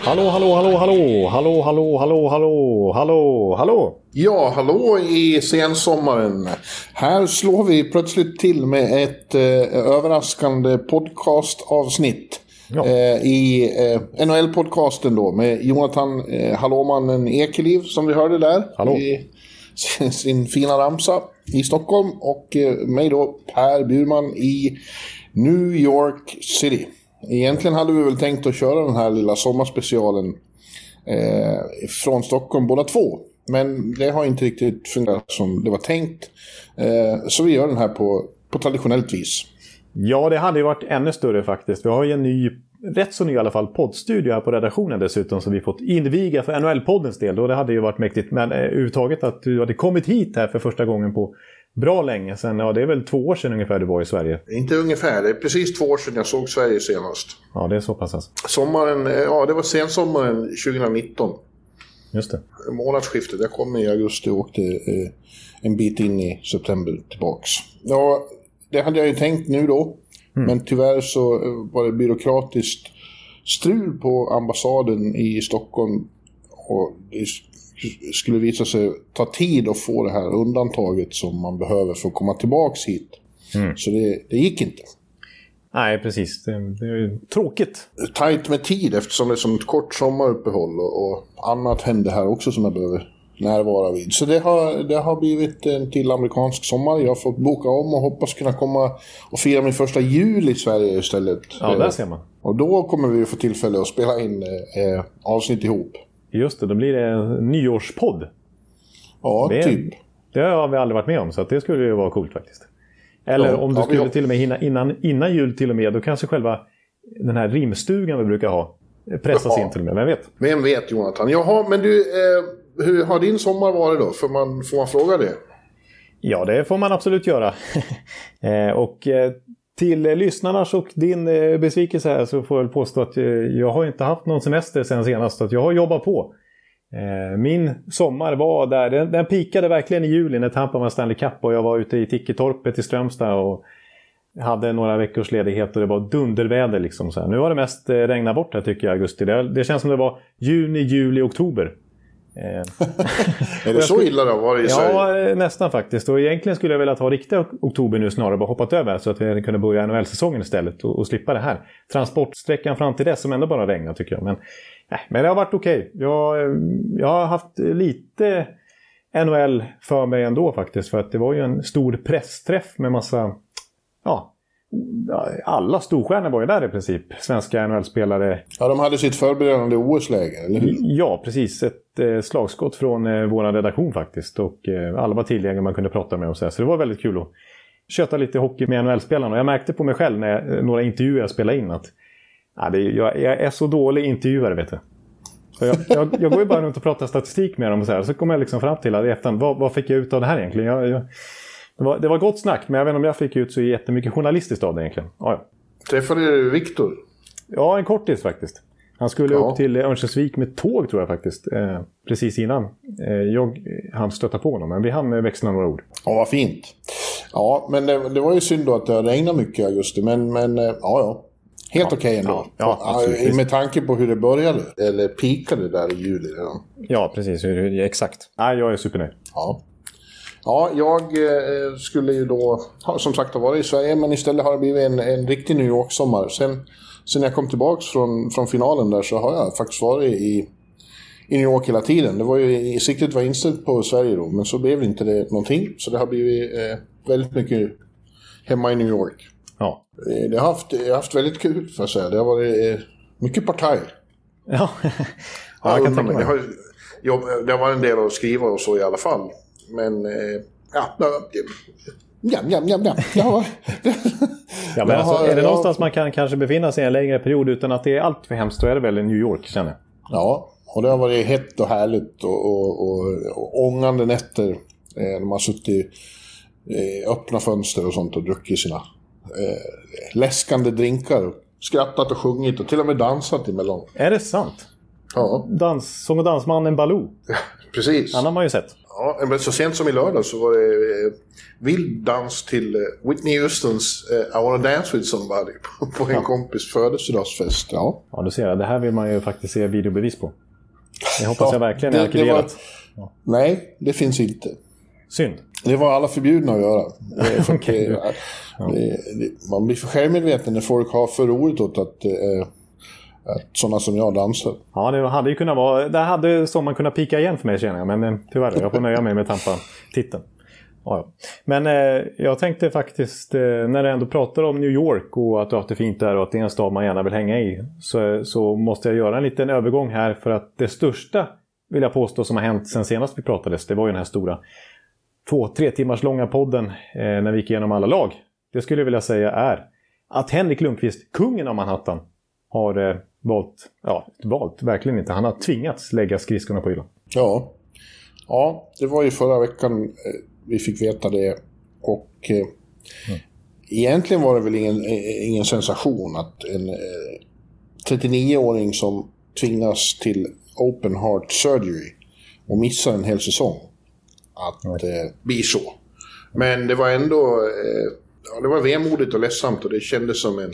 Hallå, hallå, hallå, hallå, hallå, hallå, hallå, hallå, hallå, hallå. Ja, hallå i sensommaren. Här slår vi plötsligt till med ett eh, överraskande podcastavsnitt. Ja. Eh, I eh, NHL-podcasten då med Jonathan eh, Hallåmannen Ekeliv som vi hörde där. Hallå. I sin, sin fina ramsa i Stockholm. Och eh, mig då Per Burman i New York City. Egentligen hade vi väl tänkt att köra den här lilla sommarspecialen eh, från Stockholm båda två. Men det har inte riktigt fungerat som det var tänkt. Eh, så vi gör den här på, på traditionellt vis. Ja, det hade ju varit ännu större faktiskt. Vi har ju en ny, rätt så ny i alla fall, poddstudio här på redaktionen dessutom som vi fått inviga för NHL-poddens del. Och det hade ju varit mäktigt. Men eh, överhuvudtaget att du hade kommit hit här för första gången på bra länge sedan. Ja, det är väl två år sedan ungefär du var i Sverige. Inte ungefär, det är precis två år sedan jag såg Sverige senast. Ja, det är så pass alltså. Sommaren, eh, ja det var sensommaren 2019. Just det. Månadsskiftet, jag kom i augusti och åkte eh, en bit in i september tillbaks. Ja, det hade jag ju tänkt nu då. Men tyvärr så eh, var det byråkratiskt strul på ambassaden i Stockholm. Och det sk- skulle visa sig ta tid att få det här undantaget som man behöver för att komma tillbaks hit. Så det, det gick inte. Nej, precis. Det, det är tråkigt. Tajt med tid eftersom det är som ett kort sommaruppehåll och, och annat hände här också som jag behöver närvara vid. Så det har, det har blivit en till amerikansk sommar. Jag har fått boka om och hoppas kunna komma och fira min första jul i Sverige istället. Ja, där ser man. Och då kommer vi få tillfälle att spela in eh, avsnitt ihop. Just det, då blir det en nyårspodd. Ja, Det, typ. det har vi aldrig varit med om, så det skulle ju vara coolt faktiskt. Eller Ja, om du ja, skulle har- till och med hinna innan, innan jul till och med, då kanske själva den här rimstugan vi brukar ha pressas Ja. in till och med. Vem vet? Vem vet Jonathan? Jaha, men du, eh, hur har din sommar varit då? Får man, får man fråga det? Ja, det får man absolut göra. Eh, och eh, till eh, lyssnarnas och din eh, besvikelse här så får jag väl påstå att eh, jag har inte haft någon semester sen senast. Att jag har jobbat på. Min sommar var där, den, den pikade verkligen i juli när Tampa var Stanley Cup och jag var ute i Ticketorpet i Strömstad och hade några veckors ledighet och det var dunderväder liksom. Så här. Nu har det mest regnat bort här tycker jag i augusti. Det, det känns som det var juni, juli, oktober. Eh, Är det så illa det har varit i Sverige? Ja, nästan faktiskt. Och egentligen skulle jag vilja ta riktiga ok- oktober nu snarare, bara hoppat över så att vi kunde börja NHL-säsongen istället och, och slippa det här. Transportsträckan fram till dess som ändå bara regnar tycker jag. Men, nej, men det har varit okej. Jag, eh, jag har haft lite NHL för mig ändå faktiskt. För att det var ju en stor pressträff med massa, ja, alla storstjärnor var ju där i princip. Svenska NHL-spelare, Ja, de hade sitt förberedande OS-läger, eller hur? Ja, precis. Ett slagskott från eh, vår redaktion faktiskt. Och eh, alla var tillgängliga man kunde prata med och så, här. så det var väldigt kul att köta lite hockey med NHL-spelarna. Och jag märkte på mig själv när jag, eh, några intervjuer jag spelade in att ja, det, jag, jag är så dålig intervjuare vet du. Jag, jag, jag går ju bara runt och pratar statistik med dem och så här. Så kommer jag liksom fram till att i efterhand, vad, vad fick jag ut av det här egentligen? Jag, det, var, det var gott snack, men jag vet inte om jag fick ut så jättemycket journalistiskt av det egentligen. Ja, ja. Träffade du Viktor? Ja, en kortis faktiskt. Han skulle Ja. upp till Örnsköldsvik med tåg tror jag faktiskt. Eh, precis innan eh, jag hann stöta på honom. Men vi hann eh, växla några ord. Ja, vad fint. Ja, men det, det var ju synd då att det regnade mycket i augusti. Men, men eh, ja, ja. Helt okej ändå. ja, ja, absolut. Ja, med tanke på hur det började. Eller pikade där i juli redan. Ja, precis. Exakt. Nej, jag är supernöjd. Ja. Ja, jag eh, skulle ju då som sagt ha varit i Sverige, men istället har det blivit en, en riktig New York-sommar. Sen, sen jag kom tillbaka från, från finalen där så har jag faktiskt varit i, i New York hela tiden. Det var ju, siktet var inställt på Sverige då, men så blev inte det någonting. Så det har blivit eh, väldigt mycket hemma i New York. Ja. Eh, Det har haft, jag har haft väldigt kul, får jag säga. Det har varit eh, mycket partaj. Ja, ja jag kan tänka mig. det, har, jobb, det har varit en del att skriva och så i alla fall. Men eh, ja, det- Jam, jam, jam, jam. Ja, ja, men alltså, är det någonstans man kan kanske befinna sig en längre period utan att det är allt för hemskt, då är det väl i New York, känner jag. Ja, och det har varit hett och härligt och, och, och, och ångande nätter. Eh, när man har suttit i eh, öppna fönster och sånt och druckit sina eh, läskande drinkar. Skrattat och sjungit och till och med dansat emellan. Är det sant? Ja. Dans, sång och dansmannen Baloo. Precis. Han har man ju sett. Ja, men så sent som i lördag så var det eh, vild dans till eh, Whitney Houstons eh, I wanna dance with somebody på, på en kompis födelsedagsfest. Ja. ja, du ser. Det här vill man ju faktiskt se videobevis på. Det hoppas ja, jag verkligen är arkiverat. Var... Nej, det finns inte. Synd. Det var alla förbjudna att göra. okay. det, man blir för självmedveten när folk har för roligt åt att eh, Äh, sådana som jag dansar. Ja, det hade ju kunnat vara... Det hade man kunnat pika igen för mig känner jag. Men eh, tyvärr, jag får nöja mig med Tampa-titeln. Ja. Men eh, jag tänkte faktiskt, eh, när du ändå pratar om New York och att du har haft det fint där och att det är en stad man gärna vill hänga i. Så, så måste jag göra en liten övergång här för att det största, vill jag påstå, som har hänt sen senast vi pratades, det var ju den här stora två, tre timmars långa podden eh, när vi gick igenom alla lag. Det skulle jag vilja säga är att Henrik Lundqvist, kungen av Manhattan, har eh, valt, ja, valt, verkligen inte. Han har tvingats lägga skridskorna på hyllan. Ja. Ja, det var ju förra veckan eh, vi fick veta det. Och eh, mm. egentligen var det väl ingen, eh, ingen sensation att en eh, 39-åring som tvingas till open heart surgery och missar en hel säsong. Att mm. eh, bli så. Men det var ändå eh, ja, det var vemodigt och ledsamt och det kändes som en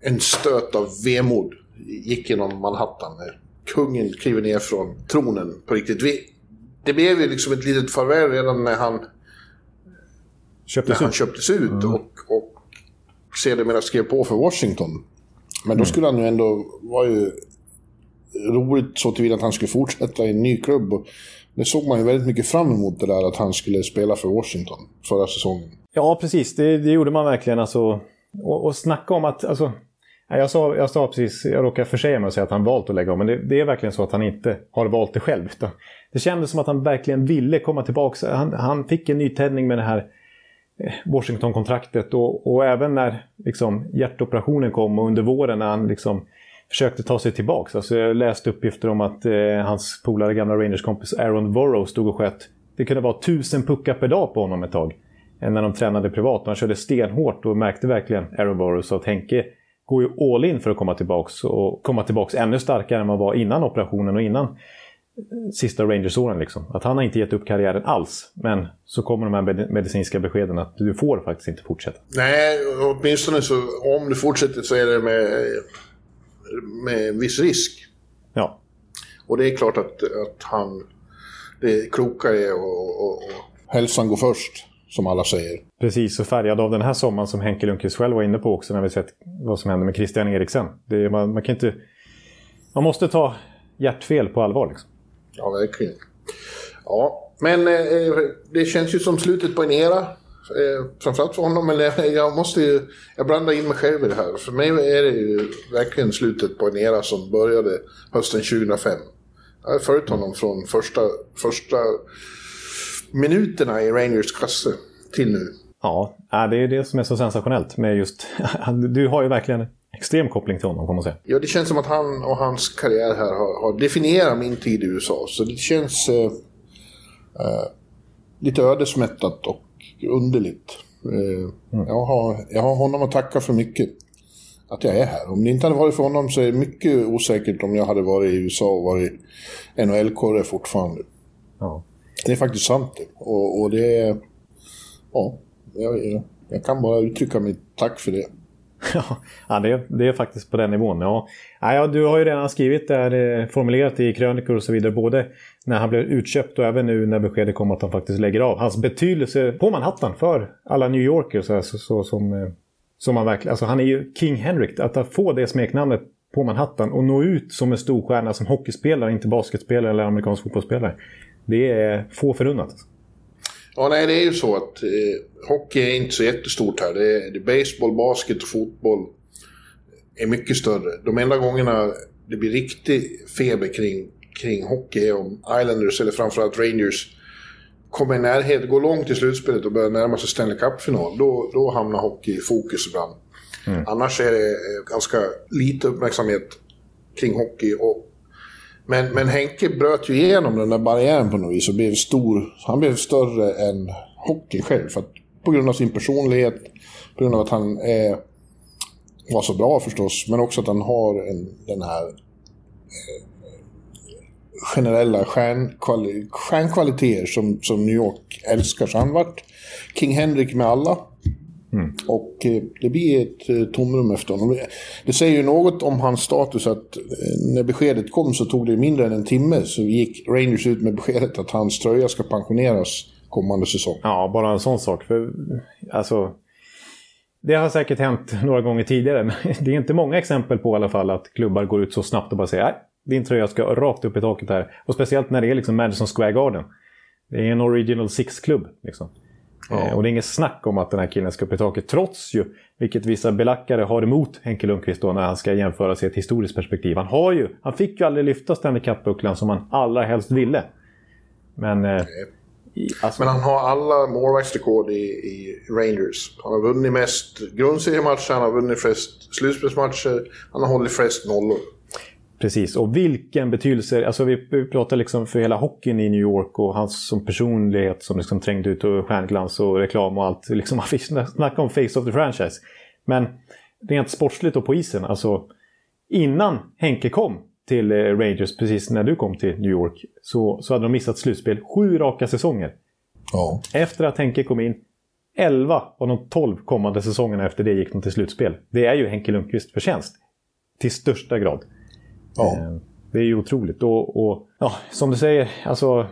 en stöt av vemod gick genom Manhattan. När kungen kliver ner från tronen på riktigt. Vi, det blev ju liksom ett litet farväl redan när han köptes, när han köptes ut mm. och, och sedermera skrev på för Washington. Men då mm. skulle han ju ändå, var ju roligt så tillvida att han skulle fortsätta i en ny klubb. Och det såg man ju väldigt mycket fram emot det där att han skulle spela för Washington förra säsongen. Ja, precis. Det, det gjorde man verkligen. Alltså, och, och snacka om att... Alltså, jag sa, jag sa precis, jag råkade försäga mig och säga att han valt att lägga om. Men det, det, är verkligen så att han inte har valt det själv. Det kändes som att han verkligen ville komma tillbaka. Han, han fick en nytändning med det här eh, Washington-kontraktet. Och, och, även när liksom, hjärtoperationen kom och under våren när han liksom, försökte ta sig tillbaka. Alltså, jag läste uppgifter om att eh, hans polare, gamla Rangers-kompis Aaron Burrow stod och sköt. Det kunde vara tusen puckar per dag på honom ett tag. När de tränade privat. Han körde stenhårt och märkte verkligen så att Henke går ju all in för att komma tillbaks och komma tillbaks ännu starkare än man var innan operationen och innan eh, sista Rangers-åren. Liksom. Att han har inte gett upp karriären alls. Men så kommer de här medicinska beskeden att du får faktiskt inte fortsätta. Nej, åtminstone så om du fortsätter så är det med, med viss risk. Ja. Och det är klart att, att han... Det kloka är att hälsan går först som alla säger. Precis, och färgad av den här sommaren som Henke Lundqvist själv var inne på också när vi sett vad som hände med Christian Eriksen. Är, man, man, kan inte... Man måste ta hjärtfel på allvar liksom. Ja, verkligen. Ja, men eh, det känns ju som slutet på en era. Eh, framförallt för honom, men jag måste ju... Jag blandar in mig själv i det här. För mig är det ju verkligen slutet på en era som började hösten 2005. Jag har följt honom från första, första minuterna i Rangers kasse till nu. Ja, det är det som är så sensationellt med just... Du har ju verkligen extrem koppling till honom, får man säga. Ja, det känns som att han och hans karriär här har, har definierat min tid i USA. Så det känns eh, eh, lite ödesmättat och underligt. Eh, mm. jag, har, jag har honom att tacka för mycket. Att jag är här. Om det inte hade varit för honom så är det mycket osäkert om jag hade varit i USA och varit NHL-korre fortfarande. Ja. Det är faktiskt sant. Och, och det är... Ja, jag, jag, kan bara uttrycka mitt tack för det. ja, det, det är faktiskt på den nivån. Ja. Ja, du har ju redan skrivit det här, eh, formulerat i krönikor och så vidare. Både när han blev utköpt och även nu när beskedet kom att han faktiskt lägger av. Hans betydelse på Manhattan för alla New Yorkers. Så, så, så som, eh, som han verkligen... Alltså han är ju King Henrik. Att få det smeknamnet på Manhattan och nå ut som en storstjärna som hockeyspelare, inte basketspelare eller amerikansk fotbollsspelare. Det är få förunnat. Ja, nej, det är ju så att eh, hockey är inte så jättestort här. Det är, det är baseball, basket och fotboll är mycket större. De enda gångerna det blir riktig feber kring, kring hockey är om Islanders eller framförallt Rangers kommer i närhet, går långt i slutspelet och börjar närma sig Stanley Cup-final, då, då hamnar hockey i fokus ibland. Mm. Annars är det eh, ganska lite uppmärksamhet kring hockey. Och, men, men Henke bröt ju igenom den där barriären på något vis och blev stor. Han blev större än hockey själv. För att, på grund av sin personlighet, på grund av att han är, var så bra förstås, men också att han har en, den här eh, generella stjärnkvali stjärnkvaliteter som, som New York älskar. Så han vart King Henrik med alla. Mm. Och eh, det blir ett eh, tomrum efter honom. Det säger ju något om hans status att eh, när beskedet kom så tog det mindre än en timme så gick Rangers ut med beskedet att hans tröja ska pensioneras kommande säsong. Ja, bara en sån sak. För, alltså, det har säkert hänt några gånger tidigare, men det är inte många exempel på i alla fall att klubbar går ut så snabbt och bara säger din tröja ska rakt upp i taket här. Och speciellt när det är liksom Madison Square Garden. Det är en Original Six-klubb. Liksom. Ja. Eh, och det är inget snack om att den här killen ska upp i taket. Trots ju, vilket vissa belackare har emot Henke Lundqvist då när han ska jämföras i ett historiskt perspektiv. Han har ju, han fick ju aldrig lyfta Stanley Cup-bucklan som han allra helst ville. Men... Eh, alltså... Men han har alla målvaktsrekord i, i, Rangers. Han har vunnit mest grundseriematcher, han har vunnit flest slutspelsmatcher, han har hållit flest nollor. Precis, och vilken betydelse, alltså vi pratar liksom för hela hockeyn i New York och hans som personlighet som liksom trängde ut och stjärnglans och reklam och allt. Liksom, man fick snacka om face of the franchise. Men rent sportsligt och på isen, alltså innan Henke kom till eh, Rangers, precis när du kom till New York, så, så hade de missat slutspel sju raka säsonger. Ja. Efter att Henke kom in, 11 av de 12 kommande säsongerna efter det gick de till slutspel. Det är ju Henke Lundqvist förtjänst. Till största grad. Ja. Eh, det är ju otroligt. Och, och ja, som du säger, alltså,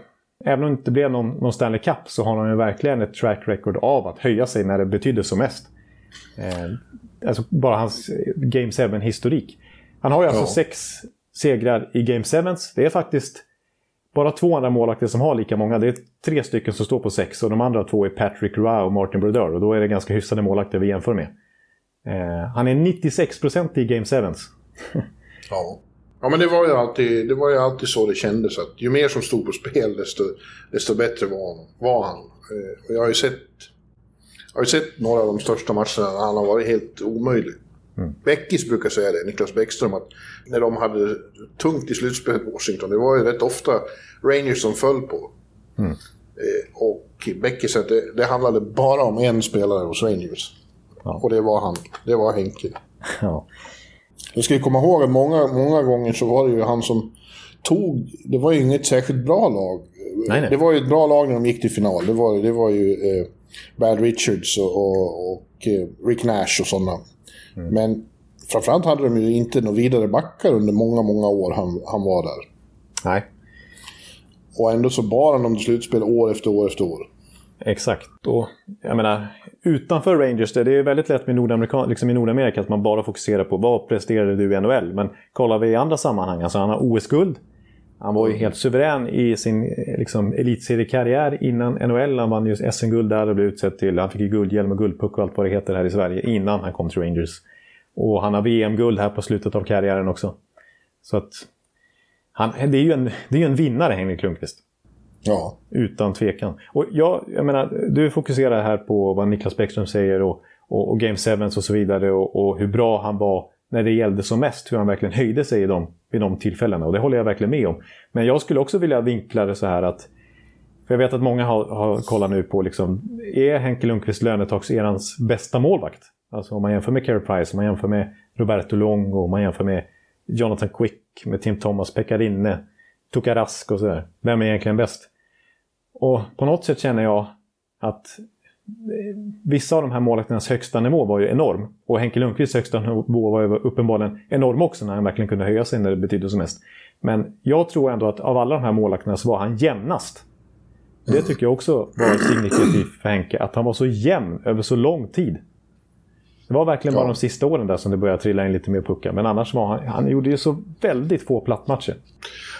även om det inte blev någon, någon Stanley Cup så har han ju verkligen ett track record av att höja sig när det betyder som mest. Eh, alltså bara hans Game 7-historik. Han har ju alltså ja. sex segrar i Game 7. Det är faktiskt bara två andra målvakter som har lika många. Det är tre stycken som står på sex och de andra två är Patrick Roy och Martin Brodeur. Och då är det ganska hyfsade målvakter vi jämför med. Eh, han är 96% i Game 7. ja. Ja, men det var ju alltid, det var ju alltid så det kändes. Att ju mer som stod på spel, desto, desto bättre var, var han. Eh, och jag har ju sett, jag har sett några av de största matcherna när han har varit helt omöjlig. Mm. Bäckis brukar säga det, Niklas Bäckström, att när de hade tungt i slutspelet på Washington, det var ju rätt ofta Rangers som föll på. Mm. Eh, och Bäckis sa att det, det handlade bara om en spelare hos Rangers. Ja. Och det var han, det var Henke. Ja. Jag ska komma ihåg att många, många gånger så var det ju han som tog... Det var ju inget särskilt bra lag. Nej, nej. Det var ju ett bra lag när de gick till final. Det var, det var ju eh, Brad Richards och, och, och eh, Rick Nash och sådana. Mm. Men framförallt hade de ju inte några vidare backar under många, många år han, han var där. Nej. Och ändå så bar han dem till slutspel år efter år efter år. Exakt. Och jag menar, utanför Rangers, det är väldigt lätt med Nordamerika, liksom i Nordamerika att man bara fokuserar på vad presterade du i NHL. Men kollar vi i andra sammanhang, alltså han har OS-guld. Han var ju helt suverän i sin liksom, elitseriekarriär innan NHL. Han vann ju SM-guld där och blev utsedd till... Han fick ju guldhjälm och guldpuck och allt vad det heter här i Sverige innan han kom till Rangers. Och han har VM-guld här på slutet av karriären också. Så att... Han, det är ju en, det är en vinnare, Henrik Lundqvist. Ja. Utan tvekan. Och jag, jag menar, du fokuserar här på vad Niklas Bäckström säger och, och, och Game 7 och så vidare och, och, hur bra han var när det gällde som mest. Hur han verkligen höjde sig i de, vid de tillfällena. Och det håller jag verkligen med om. Men jag skulle också vilja vinkla det så här att för jag vet att många har, har kollat nu på liksom, är Henke Lundqvist lönetakserans bästa målvakt? Alltså om man jämför med Carey Price, om man jämför med Roberto Longo, om man jämför med Jonathan Quick, med Tim Thomas, Pekarinne, Rask och sådär. Vem är egentligen bäst? Och på något sätt känner jag att eh, vissa av de här målvakternas högsta nivå var ju enorm. Och Henke Lundqvists högsta nivå var ju uppenbarligen enorm också när han verkligen kunde höja sig när det betydde som mest. Men jag tror ändå att av alla de här målvakterna så var han jämnast. Det tycker jag också var signifikativt för Henke, att han var så jämn över så lång tid. Det var verkligen ja. bara de sista åren där som det började trilla in lite mer puckar. Men annars var han, han gjorde ju så väldigt få plattmatcher.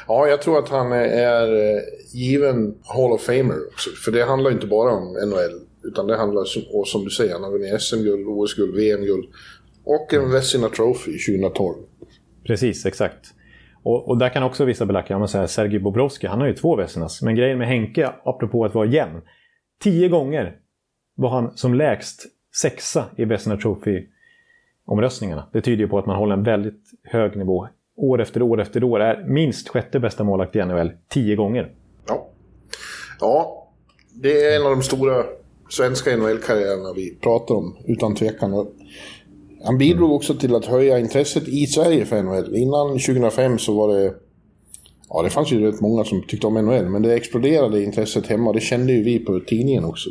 Ja, jag tror att han är eh, given Hall of Famer också. För det handlar inte bara om NHL. Utan det handlar, och som du säger, han har vunnit SM-guld, OS-guld, VM-guld. Och en Vessina Trophy 2012. Precis, exakt. Och, och där kan också vissa belacka, ja, säga Sergej Bobrovski, han har ju två Vesenas. Men grejen med Henke, apropå att vara jämn. Tio gånger var han som lägst sexa i Vesna Trophy-omröstningarna. Det tyder ju på att man håller en väldigt hög nivå. År efter år efter år är minst sjätte bästa målvakt i NHL tio gånger. Ja. ja, det är en av de stora svenska NHL-karriärerna vi pratar om, utan tvekan. Han bidrog också till att höja intresset i Sverige för NHL. Innan 2005 så var det... Ja, det fanns ju rätt många som tyckte om NHL, men det exploderade intresset hemma. Det kände ju vi på tidningen också.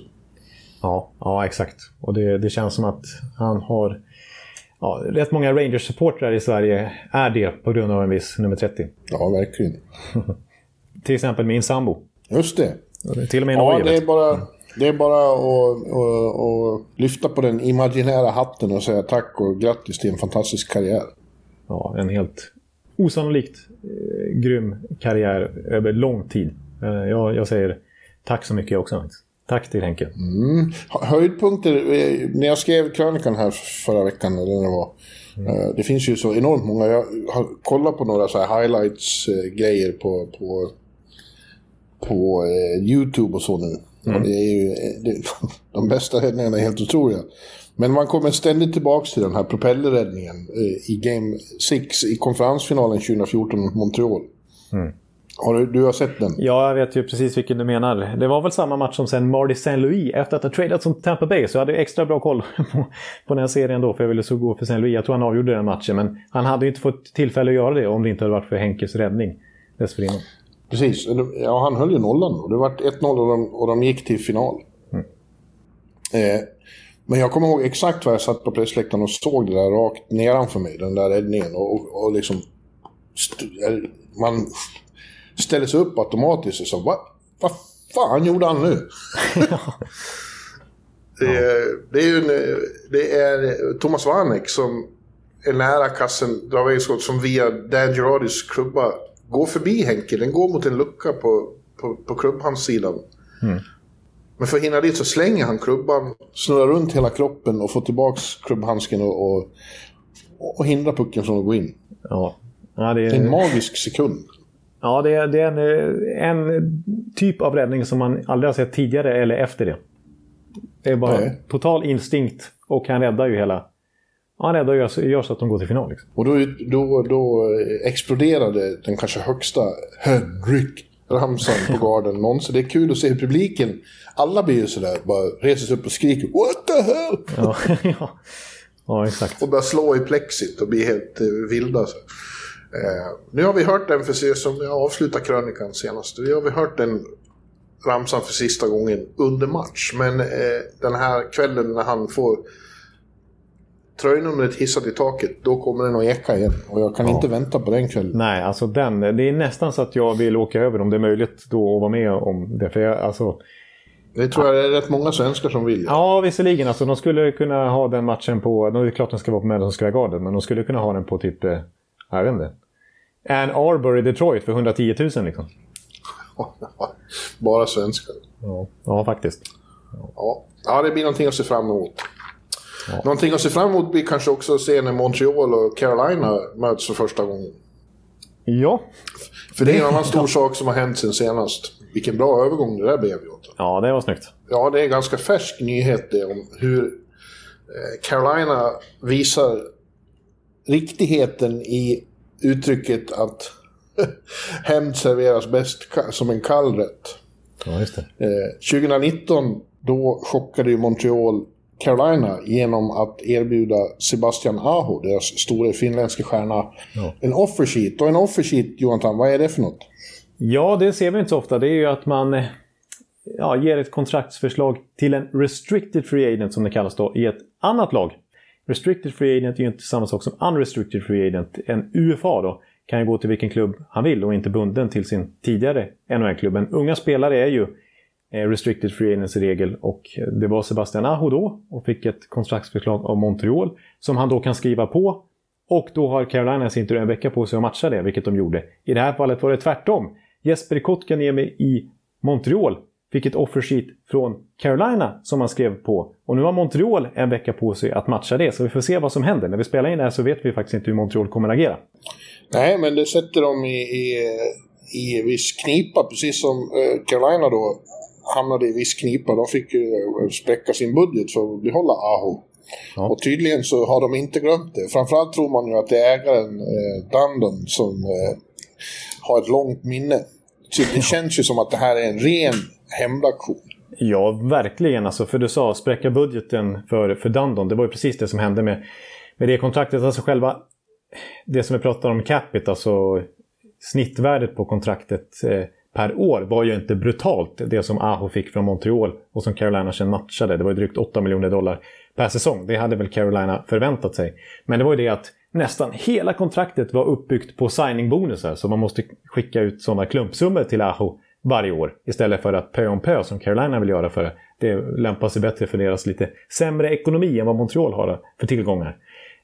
Ja, ja exakt. Och det, det känns som att han har... Ja, rätt många Rangers-supportrar i Sverige är det på grund av en viss nummer 30. Ja, verkligen. till exempel min sambo. Just det. Till och med i ja, Norge. Det är bara... Det är bara att, att, att, lyfta på den imaginära hatten och säga tack och grattis till en fantastisk karriär. Ja, en helt osannolikt eh, grym karriär över lång tid. Eh, jag, jag, säger tack så mycket också. Tack till Henke. Mm. Höjdpunkter, eh, när jag skrev krönikan här förra veckan, eller när det var. Mm. Det finns ju så enormt många. Jag har kollat på några så highlights-grejer på, på, på YouTube och så nu. Mm. det är ju, det, de bästa räddningarna är helt otroliga. Men man kommer ständigt tillbaka till den här propellerräddningen eh, i Game 6 i konferensfinalen 2014 mot Montreal. Mm. Har du, du har sett den? Ja, jag vet ju precis vilken du menar. Det var väl samma match som sen Marty St. Louis. Efter att ha tradat som Tampa Bay så jag hade extra bra koll på, på den här serien då. För jag ville så gå för St. Louis. Jag tror han avgjorde den matchen. Men han hade ju inte fått tillfälle att göra det om det inte hade varit för Henkes räddning dessförinnan. Precis. Ja, han höll ju nollan då. Det var 1-0 och de, och de gick till final. Mm. Eh, men jag kommer ihåg exakt var jag satt på pressläktaren och såg det där rakt nedanför mig, den där räddningen. Och, och, och liksom... Man ställer sig upp automatiskt och så vad va fan gjorde han nu? det, är, det, är en, det är Thomas Vanek som är nära kassen, drar iväg skott som via Dan Girardis klubba går förbi Henke. Den går mot en lucka på, på, på klubbhandssidan. Mm. Men för att hinna dit så slänger han klubban, snurrar runt hela kroppen och får tillbaka klubbhandsken och, och, och hindrar pucken från att gå in. Ja. Ja, det, är... det är en magisk sekund. Ja, det är, det är en, en, typ av räddning som man aldrig har sett tidigare eller efter det. Det är bara Nej. total instinkt och han räddar ju hela han räddar och gör så att de går till final. Liksom. Och då, då, då exploderade den kanske högsta Henrik ramsan på garden någonsin. Det är kul att se hur publiken, alla blir ju sådär, bara reser sig upp och skriker What the hell? Ja, ja. ja exakt. Och börjar slå i plexit och blir helt eh, vilda. Så. Eh, nu har vi hört den, för som jag avslutar krönikan senast, nu har vi hört den ramsan för sista gången under match. Men eh, den här kvällen när han får tröjnumret hissat i taket, då kommer den att eka igen. Och jag kan ja. inte vänta på den kvällen. Nej, alltså den. Det är nästan så att jag vill åka över om det är möjligt då att vara med om det. För jag, alltså... Det tror jag det är rätt många svenskar som vill. Ja, visserligen. Alltså, de skulle kunna ha den matchen på... Det är klart den ska vara på Madison Square Garden, men de skulle kunna ha den på typ... Eh, jag vet inte. Ann Arbor i Detroit för 110 000 liksom. Bara svenskar. Ja, ja faktiskt. Ja. ja, det blir någonting att se fram emot. Ja. Någonting att se fram emot blir kanske också att se när Montreal och Carolina möts för första gången. Ja. För det är en annan stor sak som har hänt sen senast. Vilken bra övergång det där blev Jota. Ja, det var snyggt. Ja, det är en ganska färsk nyhet det om hur eh, Carolina visar riktigheten i uttrycket att hämnd serveras bäst som en kall rätt. Ja, just det. 2019 då chockade ju Montreal Carolina genom att erbjuda Sebastian Aho, deras stora finländska stjärna, ja. en offersheet. Och en offersheet, Jonathan, vad är det för något? Ja, det ser vi inte så ofta. Det är ju att man eh, ja, ger ett kontraktsförslag till en restricted free agent, som det kallas då, i ett annat lag. Restricted free agent är ju inte samma sak som unrestricted free agent. En UFA då kan ju gå till vilken klubb han vill och inte bunden till sin tidigare NHL-klubb. Men unga spelare är ju eh, restricted free agents regel och eh, det var Sebastian Aho då och fick ett kontraktsförslag av Montreal som han då kan skriva på och då har Carolina sin tur en vecka på sig att matcha det, vilket de gjorde. I det här fallet var det tvärtom. Jesper Kotkaniemi i Montreal fick ett offersheet från Carolina som han skrev på. Och nu har Montreal en vecka på sig att matcha det, så vi får se vad som händer. När vi spelar in det här så vet vi faktiskt inte hur Montreal kommer att agera. Nej, men det sätter dem i, i, i viss knipa, precis som eh, Carolina då hamnade i viss knipa. De fick ju spräcka sin budget för att behålla Aho. Ja. Och tydligen så har de inte glömt det. Framförallt tror man ju att det är ägaren eh, Dundon som eh, har ett långt minne. Så det känns ju som att det här är en ren hämndaktion. Ja, verkligen. Alltså, för du sa spräcka budgeten för, för Dundon. Det var ju precis det som hände med, med det kontraktet. Alltså själva det som vi pratar om capita, alltså snittvärdet på kontraktet eh, per år var ju inte brutalt. Det som Aho fick från Montreal och som Carolina sen matchade. Det var ju drygt 8 miljoner dollar per säsong. Det hade väl Carolina förväntat sig. Men det var ju det att nästan hela kontraktet var uppbyggt på signingbonusar. Så man måste skicka ut sådana klumpsummor till Aho varje år. Istället för att pö om pö som Carolina vill göra för det. Lämpar sig bättre för deras lite sämre ekonomi än vad Montreal har för tillgångar.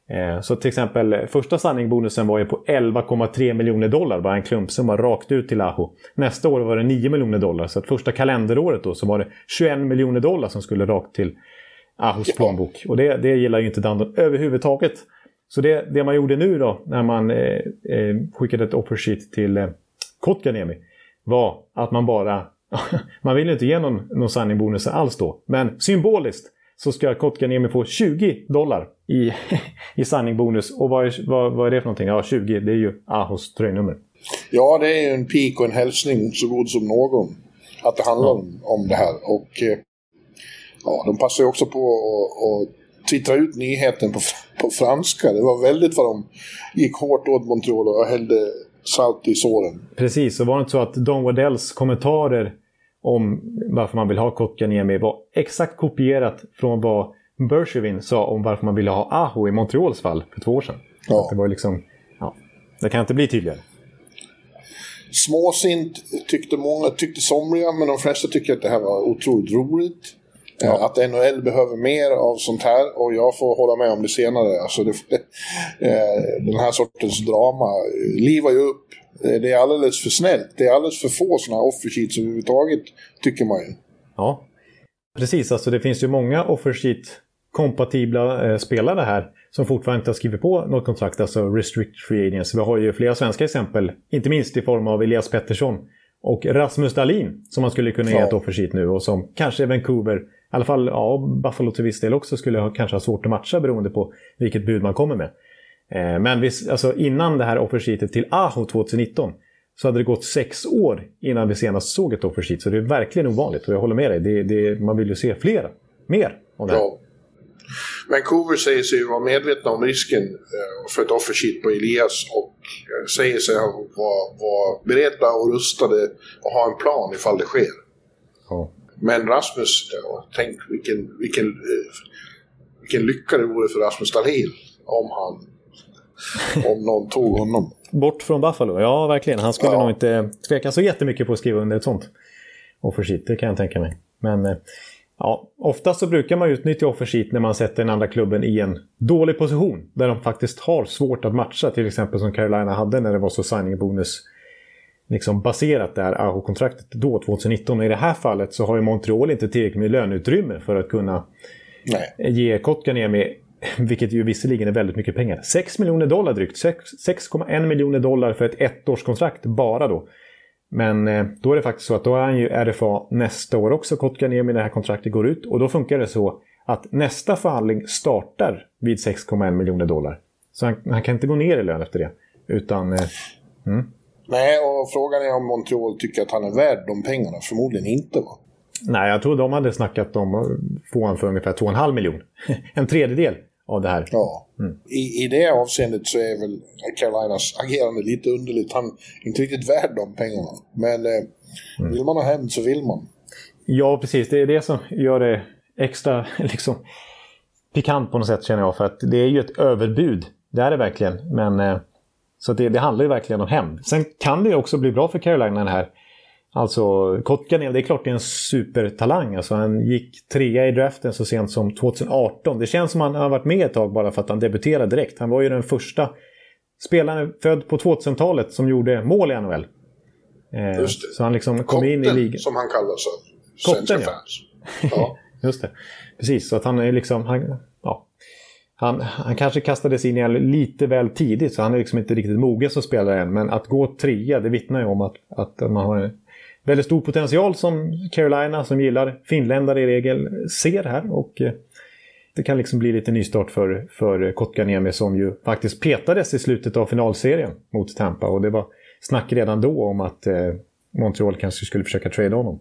Eh, så till exempel första signingbonusen var ju på 11,3 miljoner dollar, bara en klumpsumma rakt ut till Aho. Nästa år var det 9 miljoner dollar, så att första kalenderåret då så var det 21 miljoner dollar som skulle rakt till Ahos plånbok. Och det, det gillar ju inte Dandon överhuvudtaget. Så det, det man gjorde nu då, när man eh, eh, skickade ett offer sheet till eh, Kotkaniemi, var att man bara... man ville inte ge någon, någon signingbonus alls då, men symboliskt så ska Kotkaniemi få 20 dollar i, i signingbonus. Och vad är, vad, vad är det för någonting? Ja, 20, det är ju Ahos tröjnummer. Ja, det är ju en pik och en hälsning så god som någon. Att det handlar ja. om, om det här. Och eh, ja, de passar ju också på att twittra ut nyheten på, på franska. Det var väldigt vad de gick hårt åt Montreal och hällde salt i såren. Precis, och var det inte så att Don Waddells kommentarer om varför man vill ha Kotkaniemi var exakt kopierat från vad Bergevin sa om varför man ville ha Aho i Montreals fall för två år sedan. Ja. Det var liksom, ja, det kan inte bli tydligare. Småsint tyckte många, tyckte somliga, men de flesta tycker att det här var otroligt roligt. Ja. Att NHL behöver mer av sånt här och jag får hålla med om det senare. Alltså det, eh, den här sortens drama livar ju upp. Det är alldeles för snällt. Det är alldeles för få sådana här offersheets överhuvudtaget, tycker man ju. Ja, precis. Alltså det finns ju många offersheet kompatibla eh, spelare här som fortfarande inte har skrivit på något kontrakt, alltså restrict free agents. Vi har ju flera svenska exempel, inte minst i form av Elias Pettersson och Rasmus Dahlin som man skulle kunna ge ja. ett offersheet nu och som kanske Vancouver i alla fall ja, Buffalo till viss del också skulle ha, kanske ha svårt att matcha beroende på vilket bud man kommer med. Eh, men vis, alltså, innan det här offersheetet till Aho 2019 så hade det gått sex år innan vi senast såg ett offersheet. Så det är verkligen ovanligt och jag håller med dig. Det, det, man vill ju se fler, mer av det här. Ja. Vancouver säger sig vara medvetna om risken eh, för ett offersheet på Elias och eh, säger sig vara, vara beredda och rustade och ha en plan ifall det sker. Ja. Men Rasmus, ja, tänk vilken, vilken, eh, vilken lycka det vore för Rasmus Dahlin om han om någon tog honom. Bort från Buffalo, ja verkligen. Han skulle ja. nog inte tveka så jättemycket på att skriva under ett sånt offersheet, det kan jag tänka mig. Men eh, ja, oftast så brukar man utnyttja offersheet när man sätter den andra klubben i en dålig position. Där de faktiskt har svårt att matcha, till exempel som Carolina hade när det var så signing bonus liksom baserat det här Aho-kontraktet då, 2019. Och I det här fallet så har ju Montreal inte tillräckligt med löneutrymme för att kunna Nej. ge Kotkaniemi, vilket ju visserligen är väldigt mycket pengar, 6 miljoner dollar drygt. 6,1 miljoner dollar för ett ettårskontrakt bara då. Men eh, då är det faktiskt så att då är han ju RFA nästa år också, Kotkaniemi, när det här kontraktet går ut. Och då funkar det så att nästa förhandling startar vid 6,1 miljoner dollar. Så han, han, kan inte gå ner i lön efter det. Utan... Eh, mm. Nej, och frågan är om Montreal tycker att han är värd de pengarna. Förmodligen inte va? Nej, jag tror de hade snackat om att få honom för ungefär 2,5 miljoner. en tredjedel av det här. Ja. Mm. I, I det avseendet så är väl Carolinas agerande lite underligt. Han är inte riktigt värd de pengarna. Men eh, mm. vill man ha hämnd så vill man. Ja, precis. Det är det som gör det extra liksom, pikant på något sätt känner jag. För att det är ju ett överbud. Det är det verkligen. Men eh, så det, det, handlar ju verkligen om hämnd. Sen kan det ju också bli bra för Carolina den här. Alltså Kotkanen, det är klart det är en supertalang. Alltså, han gick trea i draften så sent som 2018. Det känns som han har varit med ett tag bara för att han debuterade direkt. Han var ju den första spelaren född på 2000-talet som gjorde mål i NHL. Eh. Så han liksom kom Kotten, in i ligan. som han kallas av svenska Kotten, ja. fans. Ja. Just det. Precis, så att han är liksom... Han han, han kanske kastades in i lite väl tidigt så han är liksom inte riktigt mogen som spelare än. Men att gå trea det vittnar ju om att, att man har en väldigt stor potential som Carolina som gillar finländare i regel ser här. Och eh, det kan liksom bli lite nystart för, för Kotkaniemi som ju faktiskt petades i slutet av finalserien mot Tampa. Och det var snack redan då om att eh, Montreal kanske skulle försöka trade honom.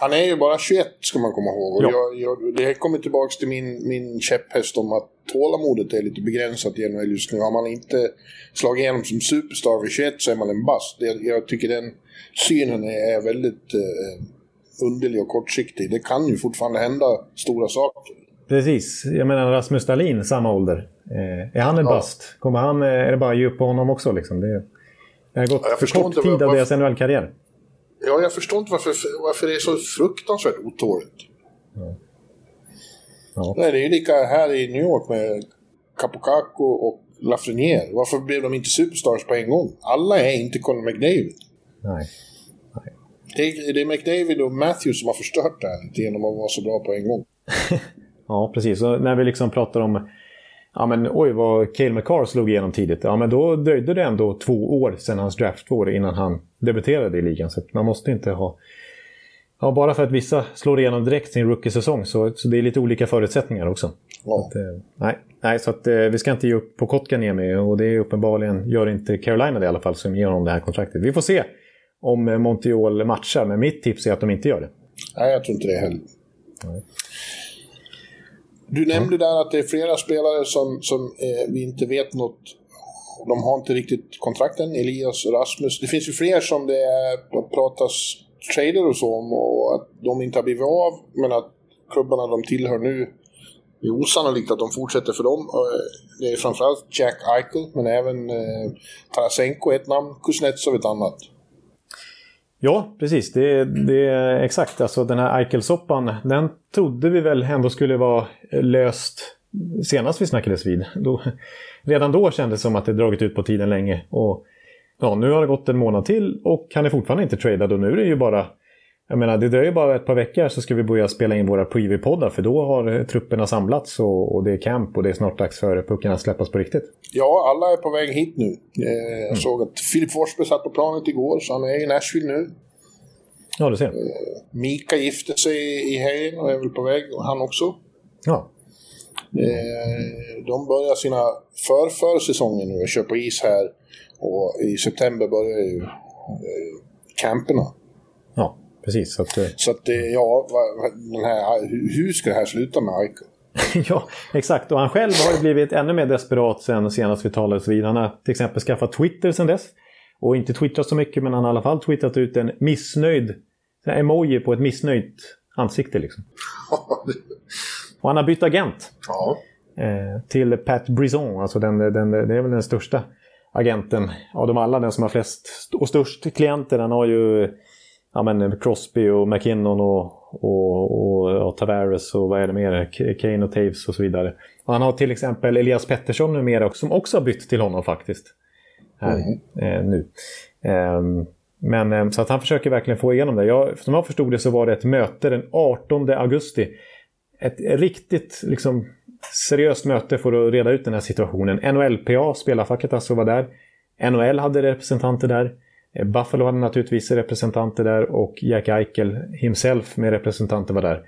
Han är ju bara 21 ska man komma ihåg. Och ja. jag, jag, det kommer tillbaka till min, min käpphäst om att tålamodet är lite begränsat i NHL just nu. Har man inte slagit igenom som superstar vid 21 så är man en bast. Jag, jag tycker den synen är väldigt eh, underlig och kortsiktig. Det kan ju fortfarande hända stora saker. Precis. Jag menar Rasmus Dahlin, samma ålder. Eh, är han en ja. bast? Kommer han, eh, är det bara djup på honom också? Liksom? Det, det har gått ja, för kort tid av deras NHL-karriär. Ja, jag förstår inte varför, varför det är så fruktansvärt otåligt. Ja. Ja. Nej, det är ju lika här i New York med Capocaco och Lafreniere. Varför blev de inte superstars på en gång? Alla är inte Conor McDavid. Nej. Nej. Det, är, det är McDavid och Matthews som har förstört det här genom att vara så bra på en gång. ja, precis. Och när vi liksom pratar om ja men oj vad Cale McCarr slog igenom tidigt. Ja men då dröjde det ändå två år sedan hans draftår innan han debuterade i ligan. Så man måste inte ha... Ja, bara för att vissa slår igenom direkt sin rookie-säsong så, så det är lite olika förutsättningar också. Ja. Att, eh, nej, nej, så att eh, vi ska inte ge upp på Kotkaniemi och det är uppenbarligen gör inte Carolina det i alla fall som ger honom det här kontraktet. Vi får se om eh, Montreal matchar, men mitt tips är att de inte gör det. Nej, jag tror inte det heller. Nej. Du nämnde där att det är flera spelare som, som eh, vi inte vet något de har inte riktigt kontrakten, Elias och Rasmus. Det finns ju fler som det pratas trader och så om och att de inte har blivit av, men att klubbarna de tillhör nu det är osannolikt att de fortsätter för dem. Eh, det är framförallt Jack Eichel, men även eh, Tarasenko är ett namn, Kuznetsov ett annat. Ja, precis. Det, det är exakt. Alltså den här Eichel-soppan, den trodde vi väl ändå skulle vara löst senast vi snackades vid. Då, redan då kändes det som att det dragit ut på tiden länge. Och ja, Nu har det gått en månad till och han är fortfarande inte tradad och nu är det ju bara jag menar, det dröjer bara ett par veckor så ska vi börja spela in våra preview-poddar för då har trupperna samlats och, och, det är camp och det är snart dags för pucken att släppas på riktigt. Ja, alla är på väg hit nu. Eh, jag mm. såg att Filip Forsberg satt på planet igår så han är i Nashville nu. Ja, du ser. Eh, Mika gifte sig i helgen och är väl på väg, han också. Ja. Eh, de börjar sina förförsäsonger nu och kör på is här. Och i september börjar ju eh, camperna. Ja, precis. Så att, eh, så att ja, den här, hur ska det här sluta med Aiko? ja, exakt. Och han själv har ju blivit ännu mer desperat sen senast vi talades vid. Han har till exempel skaffat Twitter sen dess. Och inte twittrat så mycket, men han har i alla fall twittrat ut en missnöjd en emoji på ett missnöjt ansikte. Liksom. Och han har bytt agent. Ja. Eh, till Pat Brison, alltså den, den, det är väl den största agenten av dem alla. Den som har flest och störst klienter. Han har ju ja, men Crosby och McKinnon och, och, och, och Tavares och vad är det mer? Kane och Taves och så vidare. Och han har till exempel Elias Pettersson numera som också har bytt till honom faktiskt. Här, mm. eh, nu. Men eh, så att han försöker verkligen få igenom det. Jag, som jag förstod det så var det ett möte den 18 augusti. Ett riktigt liksom, seriöst möte för att reda ut den här situationen. NHLPA, spelarfacket alltså, var där. NHL hade representanter där. Eh, Buffalo hade naturligtvis representanter där och Jack Eichel himself med representanter var där.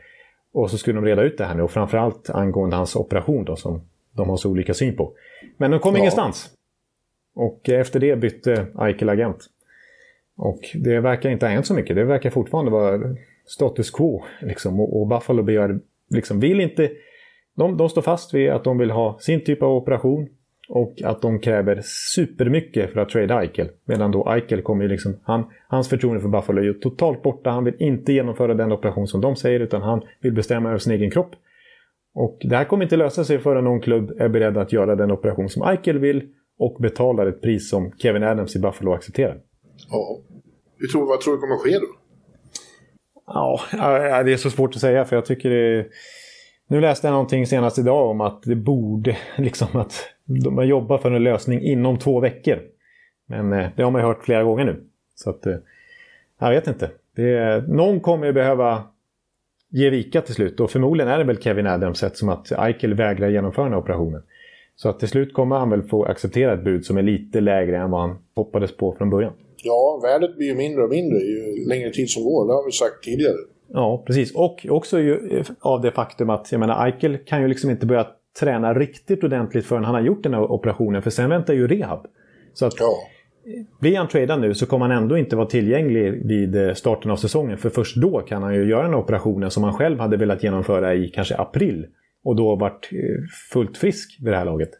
Och så skulle de reda ut det här nu och framförallt angående hans operation då som de har så olika syn på. Men de kom ja. ingenstans. Och efter det bytte Eichel agent. Och det verkar inte ha hänt så mycket. Det verkar fortfarande vara status quo. Liksom. Och, och Buffalo begär, liksom, vill inte... De, de står fast vid att de vill ha sin typ av operation och att de kräver supermycket för att trade Eichel. Medan då Eichel kommer ju liksom... Han, hans förtroende för Buffalo är ju totalt borta. Han vill inte genomföra den operation som de säger utan han vill bestämma över sin egen kropp. Och det här kommer inte lösa sig förrän någon klubb är beredd att göra den operation som Eichel vill och betalar ett pris som Kevin Adams i Buffalo accepterar. Ja. Hur tror, vad tror du kommer ske då? Ja, det är så svårt att säga för jag tycker det... Nu läste jag någonting senast idag om att det borde, liksom att de jobbar för en lösning inom två veckor. Men eh, det har man ju hört flera gånger nu. Så att, eh, jag vet inte. Det, någon kommer ju behöva ge vika till slut. Och förmodligen är det väl Kevin Adams sett som att Eichel vägrar genomföra den här operationen. Så att till slut kommer han väl få acceptera ett bud som är lite lägre än vad han hoppades på från början. Ja, värdet blir ju mindre och mindre ju längre tid som går. Det har vi sagt tidigare. Ja, precis. Och också ju av det faktum att jag menar, Eichel kan ju liksom inte börja träna riktigt ordentligt förrän han har gjort den här operationen. För sen väntar ju rehab. Så att Ja. blir han tradad nu så kommer han ändå inte vara tillgänglig vid eh, starten av säsongen. För först då kan han ju göra den operationen som han själv hade velat genomföra i kanske april. Och då varit eh, fullt frisk vid det här laget.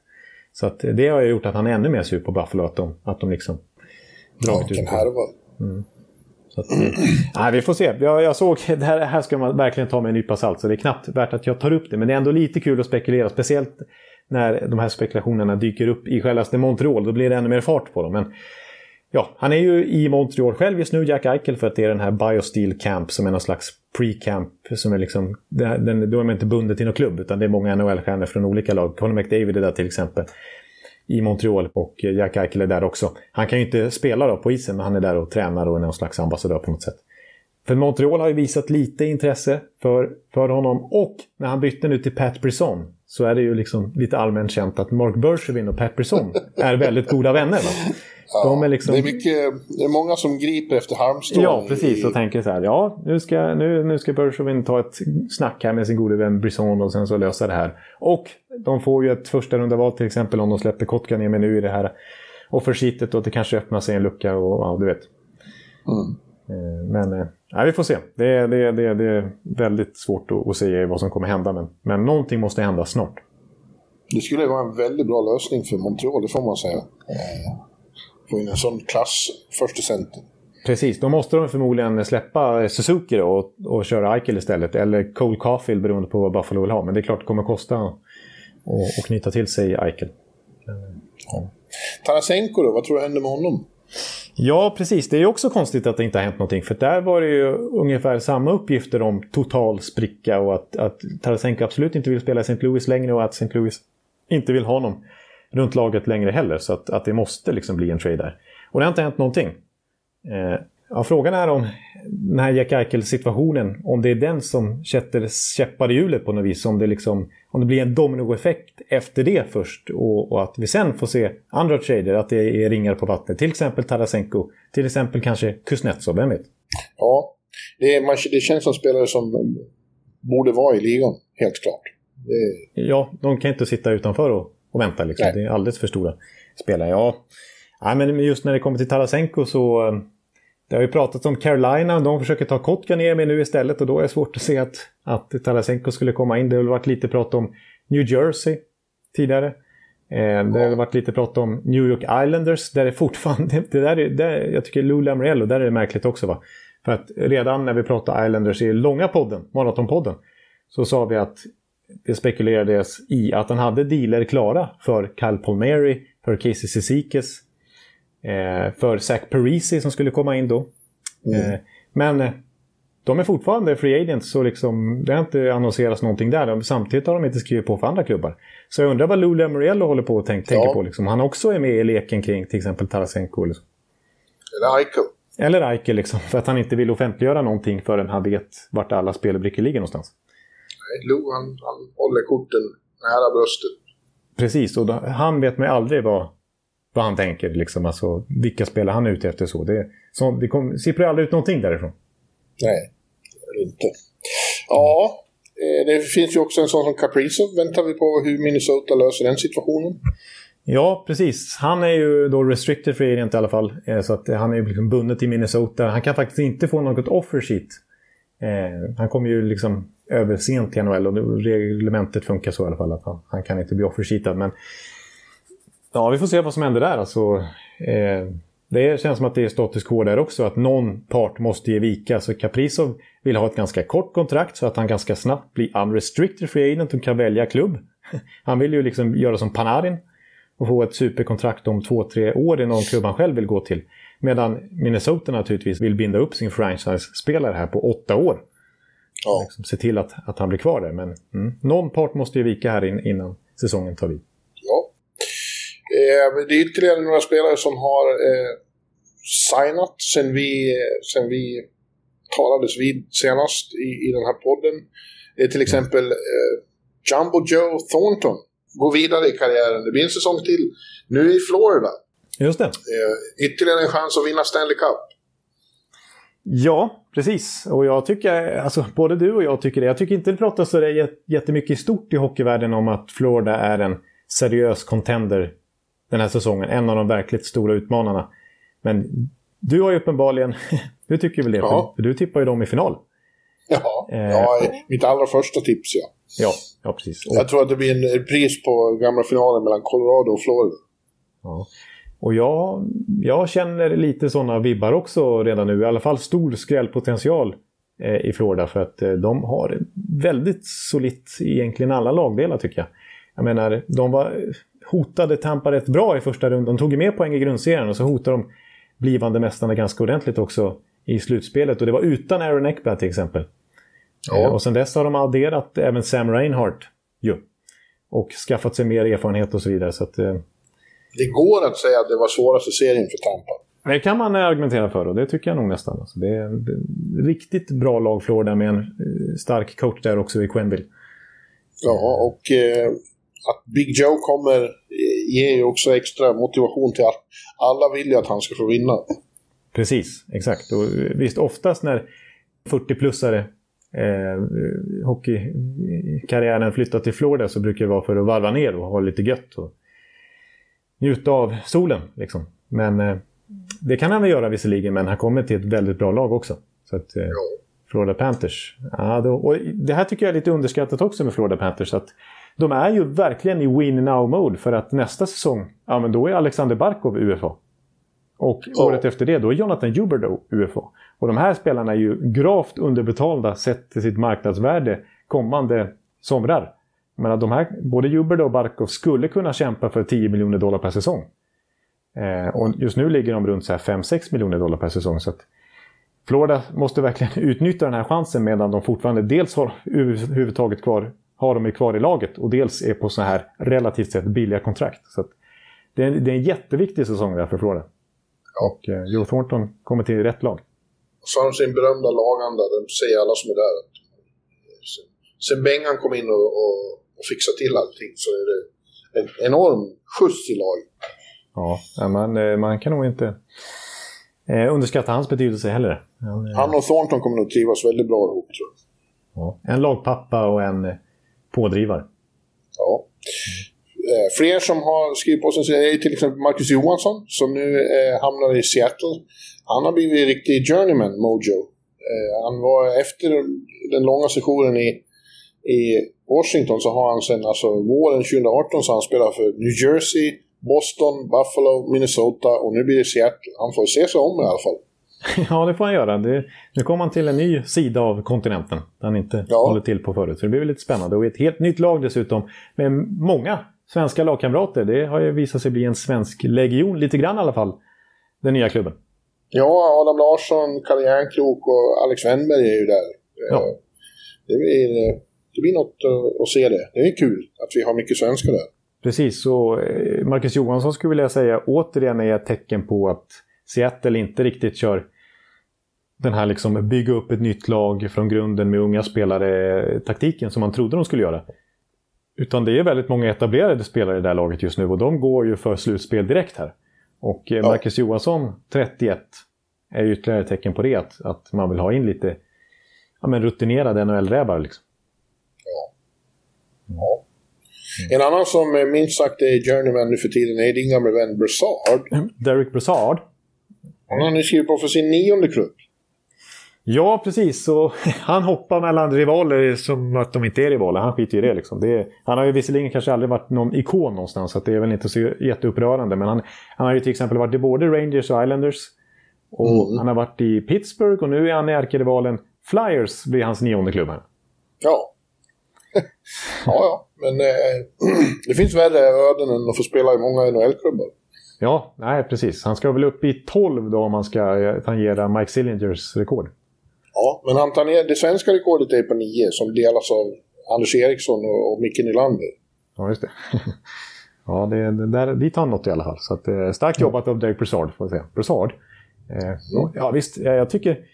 Så att det har ju gjort att han är ännu mer sur på Buffalo. Att de, att de liksom dragit Vilken ut härva. så att, nej, vi får se. Jag, jag såg, det här, här ska man verkligen ta med en nypa salt, så det är knappt värt att jag tar upp det. Men det är ändå lite kul att spekulera, speciellt när de här spekulationerna dyker upp i självaste Montreal. Då blir det ännu mer fart på dem. Men ja, han är ju i Montreal själv just nu, Jack Eichel, för att det är den här Biosteel Camp som är någon slags pre-camp. Som är liksom, den, den, då är man inte bunden till någon klubb, utan det är många NHL-stjärnor från olika lag. Conor McDavid är där till exempel i Montreal och Jack Eichel är där också. Han kan ju inte spela då på isen, men han är där och tränar och är någon slags ambassadör på något sätt. För Montreal har ju visat lite intresse för, för honom och när han bytte nu till Pat Brisson så är det ju liksom lite allmänt känt att Mark Bergevin och Pat Brisson är väldigt goda vänner. Va? De är liksom... Det är, mycket, det är många som griper efter halmstrån. Ja, precis. Och tänker så här, ja, nu ska, nu, nu ska Bergevin ta ett snack här med sin gode vän Brisson och sen så lösa det här. Och de får ju ett första runda val till exempel om de släpper Kotkaniemi nu i det här offersheetet och det kanske öppnar sig en lucka och ja, du vet. Mm. Eh, Men eh, ja, vi får se. Det är, det, är, det, är, det är väldigt svårt att, att säga vad som kommer hända. Men, men någonting måste hända snart. Det skulle vara en väldigt bra lösning för Montreal, det får man säga. Eh, Få in en sån klass första center. Precis, då måste de förmodligen släppa Suzuki då och, och köra Eichel istället. Eller Cole Caulfield beroende på vad Buffalo vill ha. Men det är klart det kommer kosta att att knyta till sig Eichel. Tarasenko då, vad tror du händer med honom? Ja, precis. Det är också konstigt att det inte har hänt någonting. För där var det ju ungefär samma uppgifter om total spricka och att, att Tarasenko absolut inte vill spela i St. Louis längre och att St. Louis inte vill ha honom runt laget längre heller. Så att, att det måste liksom bli en trade där. Och det har inte hänt någonting. Eh, ja, frågan är om den här Jack Eichel-situationen, om det är den som sätter käppar i hjulet på något vis. Om det, liksom, om det blir en dominoeffekt efter det först och, och att vi sen får se andra trader, att det är ringar på vattnet. Till exempel Tarasenko, till exempel kanske Kuznetsov, vem vet? Ja, det, är, man, det känns som spelare som borde vara i ligan, helt klart. Det, Ja, de kan inte sitta utanför och, och vänta. Liksom. Det är alldeles för stora spelare. Ja. Nej, men just när det kommer till Tarasenko så... Det har ju pratats om Carolina. De försöker ta Kotkaniemi nu istället och då är det svårt att se att, att Tarasenko skulle komma in. Det har varit lite prat om New Jersey tidigare. Eh, det har varit lite prat om New York Islanders. Där det fortfarande... Det, där är, där, jag tycker Lou Lamoriello, där är det märkligt också. Va? För att redan när vi pratade Islanders i långa podden, Maratonpodden, så sa vi att det spekulerades i att han hade dealer klara för Kyle Palmieri, för Casey Cizikas, för Zach Parisi som skulle komma in då. Eh, men eh, de är fortfarande free agents så liksom, det har inte annonserats någonting där. Samtidigt har de inte skrivit på för andra klubbar. Så jag undrar vad Lou Lamoriello håller på och tänk, tänker på. Liksom. Han också är med i leken kring till exempel Tarasenko. Liksom. eller Eichel. Eller Eichel liksom, för att han inte vill offentliggöra någonting förrän han vet vart alla spelbrickor ligger någonstans. Lou, han, han håller korten nära bröstet. Precis, och då, han vet man ju aldrig vad, vad han tänker. Liksom, alltså, vilka spelare han är ute efter. Så det, så, det kom, sipprar aldrig ut någonting därifrån. Nej, det det inte. Ja, eh, det finns ju också en sån som Kaprizov. Väntar vi på hur Minnesota löser den situationen. Ja, precis. Han är ju då restricted free agent i alla fall. Eh, Så att han är ju liksom bunden till Minnesota. Han kan faktiskt inte få något offer sheet. Eh, han kommer ju liksom över sent till NHL och reglementet funkar så i alla fall. Att han, han kan inte bli offer sheetad. Men ja, vi får se vad som händer där. Alltså, eh, det känns som att det är status quo där också. Att någon part måste ge vika. Så Kaprizov vill ha ett ganska kort kontrakt så att han ganska snabbt blir unrestricted free agent och kan välja klubb. Han vill ju liksom göra som Panarin och få ett superkontrakt om två, tre år i någon klubb han själv vill gå till. Medan Minnesota naturligtvis vill binda upp sin franchise-spelare här på åtta år. Ja. Liksom, se till att, att han blir kvar där. Men mm, någon part måste ju vika här in, innan säsongen tar vid. Eh, det är ytterligare några spelare som har eh, signat sen vi, sen vi talades vid senast i, i den här podden. är till exempel eh, Jumbo Joe Thornton går vidare i karriären. Det blir en säsong till. Nu i Florida. Just det. Eh, ytterligare en chans att vinna Stanley Cup. Ja, precis. Och jag tycker, alltså både du och jag tycker det. Jag tycker inte det pratas så jättemycket i stort i hockeyvärlden om att Florida är en seriös contender den här säsongen. En av de verkligt stora utmanarna. Men du har ju uppenbarligen, du tycker väl det? Ja. För du tippar ju dem i final. Ja, eh, ja mitt allra första tips ja. Ja, ja precis. Och, jag tror att det blir en pris på gamla finalen mellan Colorado och Florida. Ja. Och jag, jag känner lite sådana vibbar också redan nu. I alla fall stor skrällpotential eh, i Florida. För att eh, de har väldigt solitt egentligen alla lagdelar tycker jag. Jag menar, de var hotade Tampa rätt bra i första rundan. De tog ju med poäng i grundserien och så hotade de blivande mästarna ganska ordentligt också i slutspelet. Och det var utan Aaron Eckblad till exempel. Ja. Eh, och sen dess har de adderat även Sam Reinhardt ju. Och skaffat sig mer erfarenhet och så vidare. Så att, eh, det går att säga att det var svåraste serien för Tampa. Det kan man argumentera för och det tycker jag nog nästan. Alltså det är ett riktigt bra lag Florida med en eh, stark coach där också i Quenville. Ja, och eh, att Big Joe kommer ger ju också extra motivation till att alla vill ju att han ska få vinna. Precis, exakt. Och visst, oftast när 40-plussare eh, hockeykarriären flyttar till Florida så brukar det vara för att varva ner och ha lite gött. Och njuta av solen. Liksom. Men eh, det kan han väl göra visserligen, men han kommer till ett väldigt bra lag också. Så att, eh, Florida Panthers. Ja, då, och det här tycker jag är lite underskattat också med Florida Panthers. Att de är ju verkligen i win now-mode för att nästa säsong, ja men då är Alexander Barkov UFA. Och oh. året efter det, då är Jonathan Huberdeau UFA. Och de här spelarna är ju gravt underbetalda sett till sitt marknadsvärde kommande somrar. Men att de här, både Juberda och Barkov skulle kunna kämpa för 10 miljoner dollar per säsong. Eh, och just nu ligger de runt 5-6 miljoner dollar per säsong. Så Florida måste verkligen utnyttja den här chansen medan de fortfarande dels har överhuvudtaget kvar, har de kvar i laget och dels är på så här relativt sett billiga kontrakt. Så det, är, det är en jätteviktig säsong där för Florida. Ja. Och eh, Joe Thornton kommer till rätt lag. Och så har de sin berömda laganda, den säger alla som är där. Sen Bengan kom in och, och och fixa till allting så är det en enorm skjuts i laget. Ja, man, eh, man kan nog inte eh, underskatta hans betydelse heller. Han, och Thornton kommer nog trivas väldigt bra ihop tror jag. Ja, en lagpappa och en pådrivare. Ja. Eh, fler som har skrivit på sig är till exempel Marcus Johansson som nu eh, hamnar i Seattle. Han har blivit riktig journeyman, Mojo. Eh, han var efter den långa sessionen i, i Washington så har han sen alltså våren 2018 så han spelar för New Jersey, Boston, Buffalo, Minnesota och nu blir det Seattle. Han får se sig om i alla fall. ja, det får han göra. Det, nu kommer han till en ny sida av kontinenten där han inte ja. håller till på förut. Så det blir lite spännande. Och ett helt nytt lag dessutom med många svenska lagkamrater. Det har ju visat sig bli en svensk legion, lite grann i alla fall, den nya klubben. Ja, Adam Larsson, Kalle Järnkrok och Alex Wennberg är ju där. Ja. Eh, det blir eh, det blir något att se det. Det är kul att vi har mycket svenskar där. Precis, så eh, Marcus Johansson skulle vilja säga återigen är ett tecken på att Seattle inte riktigt kör den här liksom bygga upp ett nytt lag från grunden med unga spelare-taktiken som man trodde de skulle göra. Utan det är väldigt många etablerade spelare i det här laget just nu och de går ju för slutspel direkt här. Och eh, Marcus ja. Johansson, 31, är ytterligare ett tecken på det. Att, att man vill ha in lite ja, men rutinerade NHL-rävar. Liksom. Ja. En annan som minst sagt är journeyman nu för tiden är din gamle vän Brassard. Mm, Derek Brassard. Han har nu skrivit på för sin nionde klubb. Ja, precis. Så han hoppar mellan rivaler som att de inte är rivaler. Han skiter i det. Liksom. det är, han har ju visserligen kanske aldrig varit någon ikon någonstans, så det är väl inte så jätteupprörande. Men han, han har ju till exempel varit i både Rangers och Islanders. Och mm. han har varit i Pittsburgh och nu är han i ärkerivalen Flyers, blir hans nionde klubb här. Ja, ja, ja. Men eh, det finns värre öden än att få spela i många NHL-klubbar. Ja, nej precis. Han ska väl upp i 12 då om man ska eh, tangera Mike Cillingers rekord. Ja, men han tar det svenska rekordet är på 9 som delas av Anders Eriksson och, och Micke Nylander. Ja, just det. ja, det, det där, dit har han nått i alla fall. Så att, eh, starkt jobbat av Derek Brassard, får jag säga. Brassard. Eh, mm. Ja, visst. Jag, jag tycker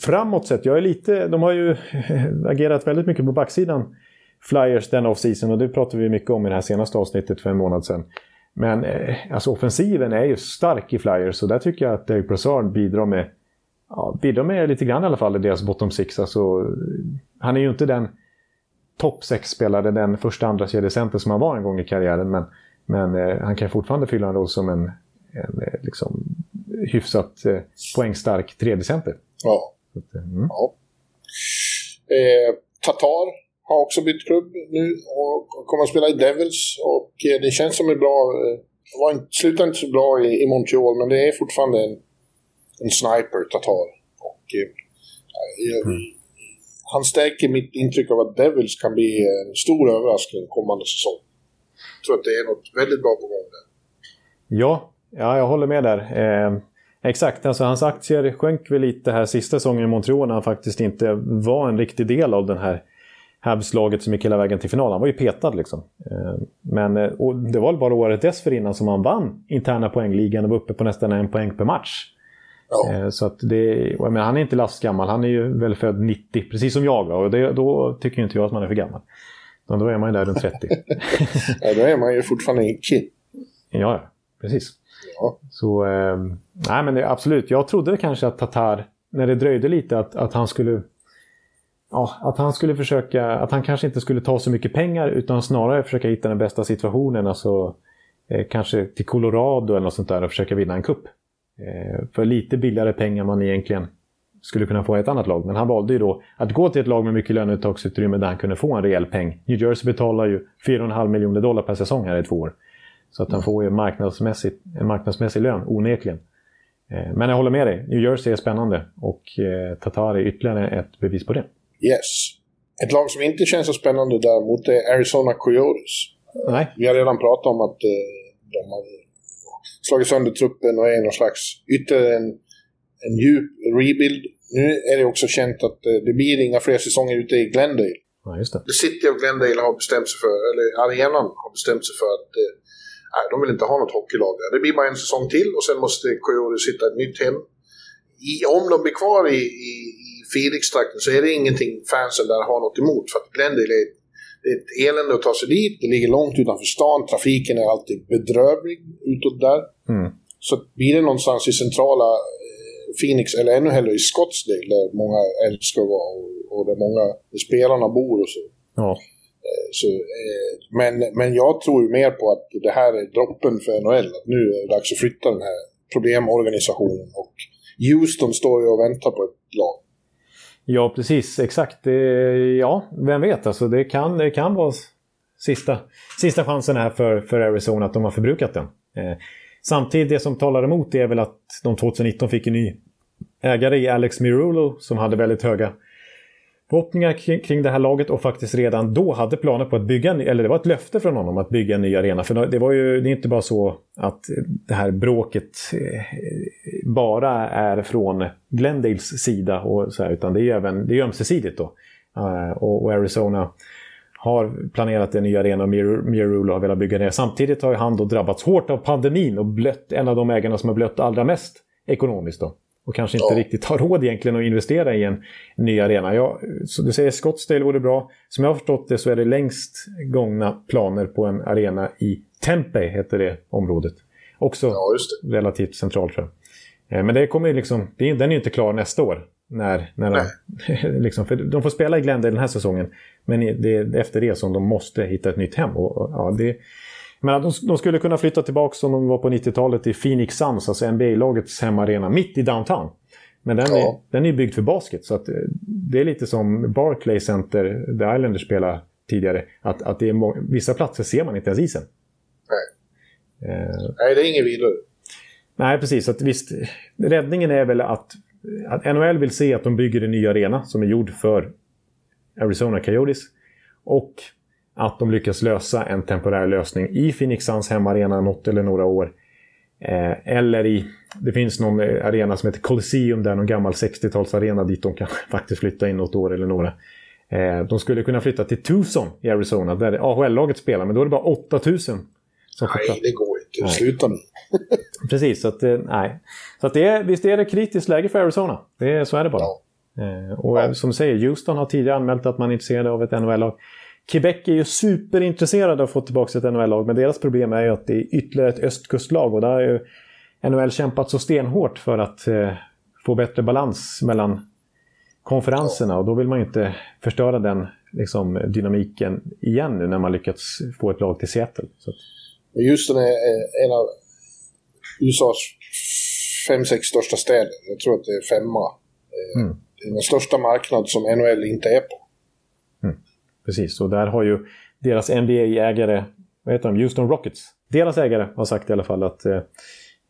framåt sett, jag är lite, de har ju agerat väldigt mycket på backsidan. Flyers den off-season och det pratade vi mycket om i det här senaste avsnittet för en månad sedan. Men eh, alltså offensiven är ju stark i Flyers och där tycker jag att Derek Brassard bidrar med, ja, bidrar med lite grann i alla fall i deras bottom six. Alltså, han är ju inte den topp 6-spelare, den första andra kedjecenter som han var en gång i karriären. Men, men eh, han kan fortfarande fylla en roll som en, en eh, liksom, hyfsat eh, poängstark tredje center. Ja. Att, mm. ja. Eh, Tatar har också bytt klubb nu och kommer att spela i Devils. Och eh, det känns som en bra... Eh, det var inte, slutade inte så bra i, i Montreal, men det är fortfarande en, en sniper, Tatar. Och, eh, mm. Han stärker mitt intryck av att Devils kan bli en stor överraskning kommande säsong. Jag tror att det är något väldigt bra på gång där. Ja, ja jag håller med där. Eh, exakt, alltså hans aktier sjönk väl lite här sista säsongen i Montreal när han faktiskt inte var en riktig del av den här Habs-laget som gick hela vägen till final. Han var ju petad liksom. Eh, men eh, det var bara året dessförinnan som han vann interna poängligan och var uppe på nästan en poäng per match. Ja. Eh, så att det, men han är inte lastgammal, han är ju väl född 90, precis som jag. Och det, då tycker inte jag att man är för gammal. Då är man ju där runt 30. ja, då är man ju fortfarande en kid. Ja, precis. Ja. Så, eh, nej men det, absolut. Jag trodde kanske att Tatar, när det dröjde lite, att, att han skulle ja, att han skulle försöka, att han kanske inte skulle ta så mycket pengar utan snarare försöka hitta den bästa situationen. Alltså eh, kanske till Colorado eller något sånt där och försöka vinna en kupp. Eh, för lite billigare pengar man egentligen skulle kunna få i ett annat lag. Men han valde ju då att gå till ett lag med mycket löneuttagsutrymme där han kunde få en rejäl peng. New Jersey betalar ju 4,5 miljoner dollar per säsong här i två år. Så att han får ju marknadsmässigt, en marknadsmässig lön, onekligen. Eh, men jag håller med dig, New Jersey är spännande och eh, Tatar är ytterligare ett bevis på det. Yes. Ett lag som inte känns så spännande däremot är Arizona Coyotes. Nej. Vi har redan pratat om att eh, de har slagit sönder truppen och är någon slags ytterligare en, en djup rebuild. Nu är det också känt att eh, det blir inga fler säsonger ute i Glendale. Ja, just det. The City of Glendale har bestämt sig för, eller arenan har bestämt sig för att eh, nej, de vill inte ha något hockeylag där. Det blir bara en säsong till och sen måste Coyotes hitta ett nytt hem. I, om de blir kvar i, i, Felix-trakten så är det ingenting fansen där har något emot. För att Glendale är, det är ett elände att ta sig dit. Det ligger långt utanför stan. Trafiken är alltid bedrövlig utåt där. Mm. Så blir det någonstans i centrala eh, Phoenix eller ännu hellre i Scottsdale där många älskar att vara och, och där många där spelarna bor och så. Ja. Eh, så eh, men, men jag tror mer på att det här är droppen för NHL. Att nu är det dags att flytta den här problemorganisationen. Och Houston står ju och väntar på ett lag. Ja, precis. Exakt. ja, vem vet. Alltså, det, kan, det kan vara sista, sista chansen här för, för Arizona att de har förbrukat den. Eh, samtidigt, det som talar emot är väl att de 2019 fick en ny ägare i Alex Mirulo som hade väldigt höga förhoppningar kring det här laget och faktiskt redan då hade planer på att bygga, eller det var ett löfte från honom att bygga en ny arena. För det var ju det är inte bara så att det här bråket eh, bara är från Glendales sida och så här, utan det är även det är ömsesidigt då. Eh, och Arizona har planerat en ny arena och Mirulo har velat bygga ner. Samtidigt har han då drabbats hårt av pandemin och blött en av de ägarna som har blött allra mest ekonomiskt. Då och kanske inte ja. riktigt har råd egentligen att investera i en ny arena. Ja, du säger Scottsdale vore bra. Som jag har förstått det så är det längst gångna planer på en arena i Tempe, heter det området. Också ja, relativt centralt tror jag. Eh, men det kommer liksom, den är ju inte klar nästa år. När, när de, liksom, för de får spela i Glendale den här säsongen. Men det är efter det som de måste hitta ett nytt hem. Och, och ja, det, men de, de skulle kunna flytta tillbaka som de var på 90-talet till Phoenix Suns, alltså NBA-lagets hemmaarena, mitt i downtown. Men den, ja. är, den är byggd för basket, så eh, det är lite som Barclay Center, där Islanders spelade tidigare. Att, att det är vissa platser ser man inte ens isen. Nej, eh, Nej det är ingen vidare. Nej, precis. Att visst, räddningen är väl att, att NHL vill se att de bygger en ny arena som är gjord för Arizona Coyotes. Och att de lyckas lösa en temporär lösning i Phoenix Suns hemmaarena något eller några år. Eh, eller i, det finns någon eh, arena som heter Colosseum där, någon gammal 60-talsarena dit de kan faktiskt flytta in något år eller några. Eh, de skulle kunna flytta till Tucson i Arizona där AHL-laget spelar, men då är det bara 8000 som Nej, det går inte. det slutar nu. Precis, så att, eh, nej. Så att det är, visst är det kritiskt läge för Arizona. Det är, så är det bara. Ja. Eh, och ja. som du säger, Houston har tidigare anmält att man är intresserad av ett NHL-lag. Quebec är ju superintresserade av att få tillbaka ett NHL-lag, men deras problem är ju att det är ytterligare ett östkustlag och där har ju NHL kämpat så stenhårt för att eh, få bättre balans mellan konferenserna och då vill man ju inte förstöra den liksom, dynamiken igen nu när man lyckats få ett lag till Seattle. Så att... Houston är en av USAs fem, sex största städer. Jag tror att det är femma. Eh, mm. Det är den största marknad som NHL inte är på. Precis, och där har ju deras NBA-ägare, vad heter de, Houston Rockets. Deras ägare har sagt i alla fall att eh,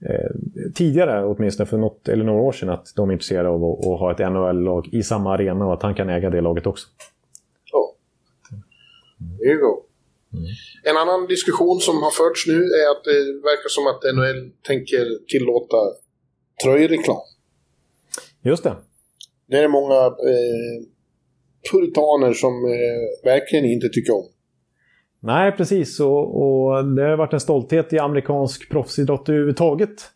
eh, tidigare, åtminstone för något eller några år sedan, att de är intresserade av att, att ha ett NHL-lag i samma arena och att han kan äga det laget också. Ja, det är go. Mm. En annan diskussion som har förts nu är att det verkar som att NHL tänker tillåta tröjreklam. Just det. Det är många eh, puritaner som eh, verkligen inte tycker om. Nej, precis. Och, och, det har varit en stolthet i amerikansk proffsidrott överhuvudtaget.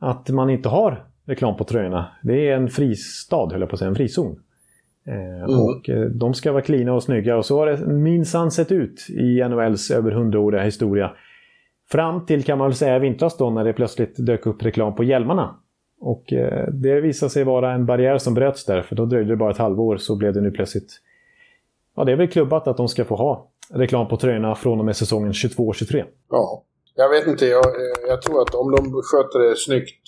Att man inte har reklam på tröjorna. Det är en fristad, höll jag på att säga, en frizon. Eh, mm. Och eh, de ska vara klina och snygga och så har det minsann sett ut i NHLs över hundraåriga historia. Fram till kan man väl säga vintras då när det plötsligt dök upp reklam på hjälmarna. Och eh, det visade sig vara en barriär som bröts där, för då dröjde det bara ett halvår så blev det nu plötsligt... Ja, det är väl klubbat att de ska få ha reklam på tröjorna från och med säsongen 22-23. Ja, jag vet inte. Jag, jag, tror att om de sköter det snyggt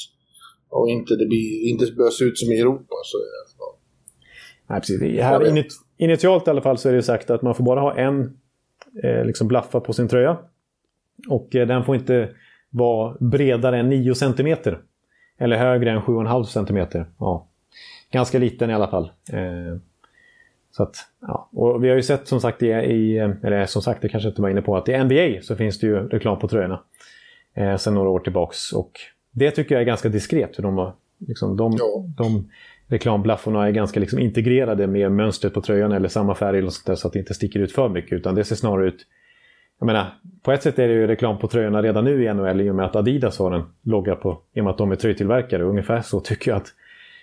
och inte det blir, inte börjar se ut som i Europa så. Ja. Nej, precis. Här init, initialt i alla fall så är det sagt att man får bara ha en eh, liksom blaffa på sin tröja. Och eh, den får inte vara bredare än 9 cm. Eller högre än 7,5 cm. Ja. Ganska liten i alla fall. Eh, så att, ja. Och vi har ju sett som sagt, i, eller som sagt, det kanske inte var inne på, att i NBA så finns det ju reklam på tröjorna. Eh, sen några år tillbaks. Och det tycker jag är ganska diskret. För de, var, liksom, de, ja. de reklamblafforna är ganska liksom integrerade med mönstret på tröjan eller samma färg så att det inte sticker ut för mycket. Utan det ser snarare ut... Jag menar, på ett sätt är det ju reklam på tröjorna redan nu i NHL i och med att Adidas har en logga på, i och med att de är tröjtillverkare. Ungefär så tycker jag att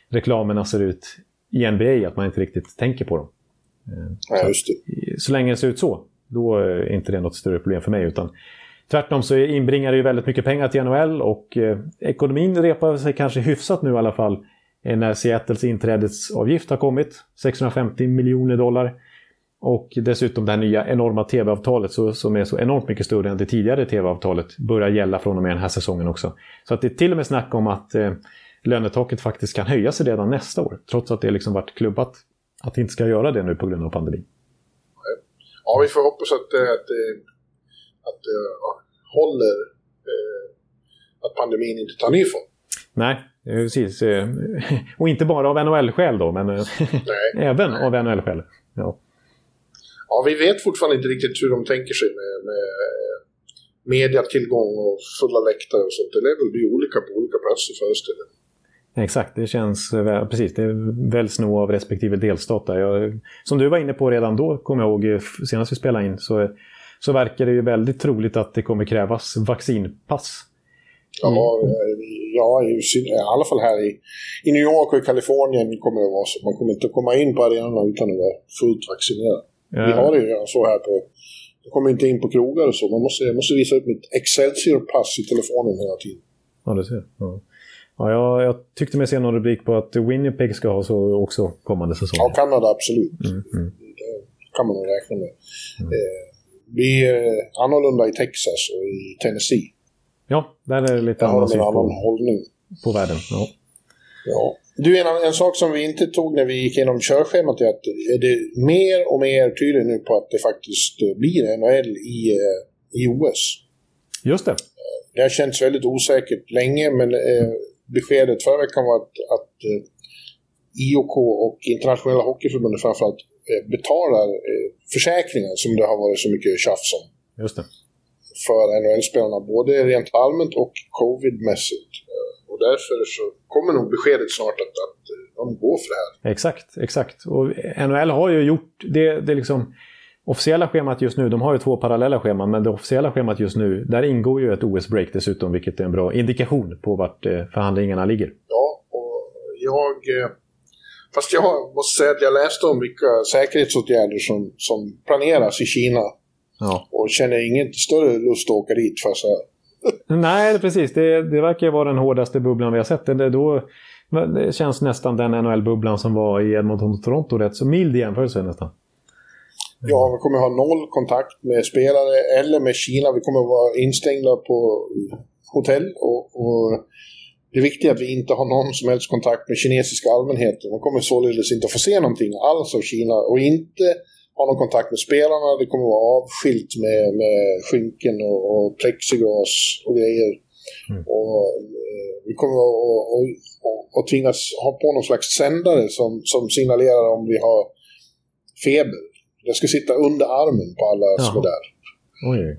reklamerna ser ut i NBA, att man inte riktigt tänker på dem. Ja, så, så länge det ser ut så, då är inte det något större problem för mig. Utan tvärtom så inbringar det ju väldigt mycket pengar till NHL och eh, ekonomin repar sig kanske hyfsat nu i alla fall eh, när Seattles inträdesavgift har kommit. 650 miljoner dollar. Och dessutom det här nya enorma tv-avtalet så, som är så enormt mycket större än det tidigare tv-avtalet börjar gälla från och med den här säsongen också. Så att det är till och med snack om att eh, lönetaket faktiskt kan höjas redan nästa år. Trots att det liksom varit klubbat att det inte ska göra det nu på grund av pandemin. Ja, vi får hoppas att, eh, att, eh, att, att ja, håller eh, att pandemin inte tar ny form. Nej, precis. Och inte bara av NHL-skäl då, men även av NHL-skäl. Ja. Ja, vi vet fortfarande inte riktigt hur de tänker sig med, med mediatillgång och fulla läktare och sånt. Det lär väl bli olika på olika platser föreställer jag Exakt, det känns precis. Det väljs nog av respektive delstat. Jag, som du var inne på redan då, kommer jag ihåg, senast vi spelade in, så, så verkar det ju väldigt troligt att det kommer krävas vaccinpass. Ja, ja i, i alla fall här i, i New York och i Kalifornien kommer det vara så. Man kommer inte komma in på arenorna utan att vara fullt vaccinerad. Ja. Vi har det ju så här på... Jag kommer inte in på krogar och så. Man måste, jag måste visa upp mitt Excelsior-pass i telefonen hela tiden. Ja, det ser ja. Ja, jag, jag tyckte mig se någon rubrik på att Winnipeg ska ha så också kommande säsong. Ja, Kanada absolut. Mm, mm. Det kan man nog räkna med. Mm. Eh, vi är annorlunda i Texas och i Tennessee. Ja, där är det lite annan syn på, hållning. på världen. Ja. ja. Du, en, en sak som vi inte tog när vi gick igenom körschemat är att det är mer och mer tydligt nu på att det faktiskt blir NHL i, eh, i OS. Just det. Det har känts väldigt osäkert länge, men eh, beskedet förra veckan var att, att eh, IOK och Internationella Hockeyförbundet framförallt eh, betalar eh, försäkringar som det har varit så mycket tjafs om. Just det. För NHL-spelarna, både rent allmänt och covid-mässigt. Eh, och därför så kommer nog beskedet snart att, att de går för det här. Exakt, exakt. Och NHL har ju gjort det, det liksom officiella schemat just nu, de har ju två parallella scheman, men det officiella schemat just nu, där ingår ju ett OS-break dessutom, vilket är en bra indikation på vart eh, förhandlingarna ligger. Ja, och jag... Eh, fast jag måste säga att jag läste om vilka säkerhetsåtgärder som, som planeras i Kina. Ja. Och känner ingen större lust att åka dit, fast Nej, precis. Det, det verkar vara den hårdaste bubblan vi har sett. Det, då, det känns nästan den NHL-bubblan som var i Edmonton och Toronto rätt så mild i jämförelse nästan. Ja, vi kommer ha noll kontakt med spelare eller med Kina. Vi kommer vara instängda på hotell och, och det är viktigt att vi inte har någon som helst kontakt med kinesiska allmänheten. De kommer således inte få se någonting alls av Kina och inte ha någon kontakt med spelarna. Det kommer vara avskilt med, med skynken och, och plexiglas och grejer. Mm. Och, eh, vi kommer att och, och, och, tvingas ha på någon slags sändare som, som signalerar om vi har feber. Det ska sitta under armen på alla Jaha. som är där.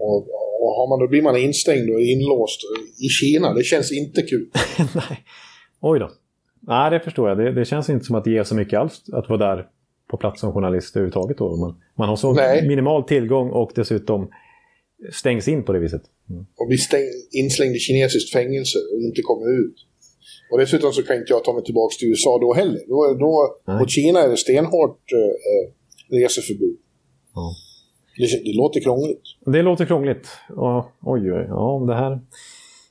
Och, och har man, då blir man instängd och inlåst i Kina. Det känns inte kul. Nej. Oj då. Nej, det förstår jag. Det, det, känns inte som att det ger så mycket alls att vara där på plats som journalist överhuvudtaget. Då. Man, man har så Nej. minimal tillgång och dessutom stängs in på det viset. Mm. Och blir stäng, inslängd i kinesiskt fängelse och inte kommer ut. Och dessutom så kan inte jag ta mig tillbaka till USA då heller. Då, då, mot Kina är det stenhårt eh, eh reseförbud. Ja. Det, det, låter krångligt. Det låter krångligt. Ja, oj, oj, ja, det här...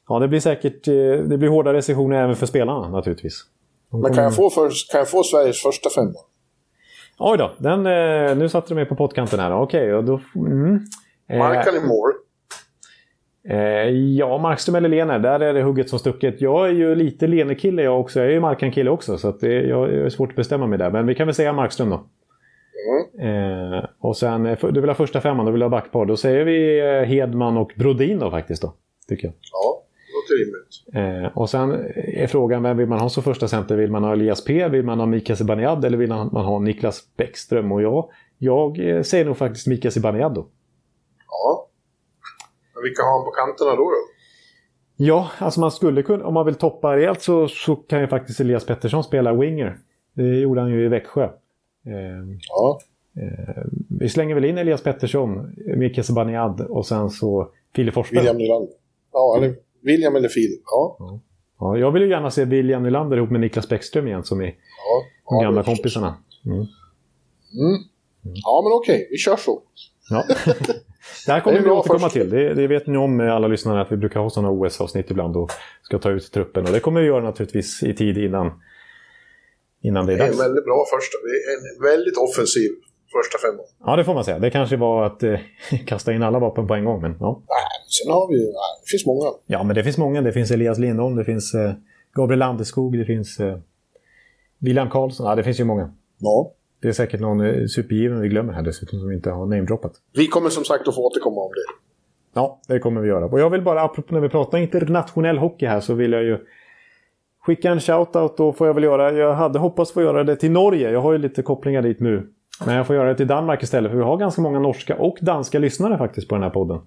Ja, det blir säkert eh, det blir hårda restriktioner även för spelarna naturligtvis. Men kan, jag få för, kan jag få Sveriges första femma? Oj då, den, eh, nu satte du mig på pottkanten här. Okej, okay, då... Mm. Mark eller Moore? Eh, ja, Markström eller Lene, där är det hugget som stucket. Jag är ju lite Lene-kille jag också. Jag är ju Markan-kille också, så det, jag, jag är svårt att bestämma mig där. Men vi kan väl säga Markström då. Mm. Eh, och sen, eh, du vill ha första femman, du vill ha backpar. Då säger vi eh, Hedman och Brodin då faktiskt då. Tycker jag. Ja. Eh, och sen är frågan, vem vill man ha som första center? Vill man ha Elias P? Vill man ha Mika Zibanejad? Eller vill man ha Niklas Bäckström? Och jag, jag eh, säger nog faktiskt Mika Zibanejad då. Ja. Men vilka har han på kanterna då? då? Ja, alltså man skulle kunna, om man vill toppa rejält så, så kan ju faktiskt Elias Pettersson spela winger. Det gjorde han ju i Växjö. Ehm, ja. Eh, vi slänger väl in Elias Pettersson, Mikael Sebaniad och sen så Filip Forsberg. William Nylander. Ja, eller William eller Filip. Ja. ja. ja. jag vill ju gärna se William Nylander ihop med Niklas Bäckström igen som är ja, de gamla kompisarna. Mm. Mm. Ja, men okej, vi kör så. Ja. Det här kommer vi återkomma till. Det, det, vet ni om alla lyssnare att vi brukar ha sådana OS-avsnitt ibland och ska ta ut truppen. Och det kommer vi göra naturligtvis i tid innan innan det är dags. Det är en väldigt bra första. Det är en väldigt offensiv första femma. Ja, det får man säga. Det kanske var att eh, kasta in alla vapen på en gång, men ja. Nej, sen har vi ju... Det finns många. Ja, men det finns många. Det finns Elias Lindholm, det finns eh, Gabriel Landeskog, det finns eh, William Karlsson. Ja, det finns ju många. Ja. Det är säkert någon eh, supergiven vi glömmer här dessutom som vi inte har namedroppat. Vi kommer som sagt att få återkomma om det. Ja, det kommer vi göra. Och jag vill bara, apropå när vi pratar internationell hockey här, så vill jag ju skicka en shoutout då får jag väl göra. Jag hade hoppats få göra det till Norge. Jag har ju lite kopplingar dit nu. Men jag får göra det till Danmark istället för vi har ganska många norska och danska lyssnare faktiskt på den här podden.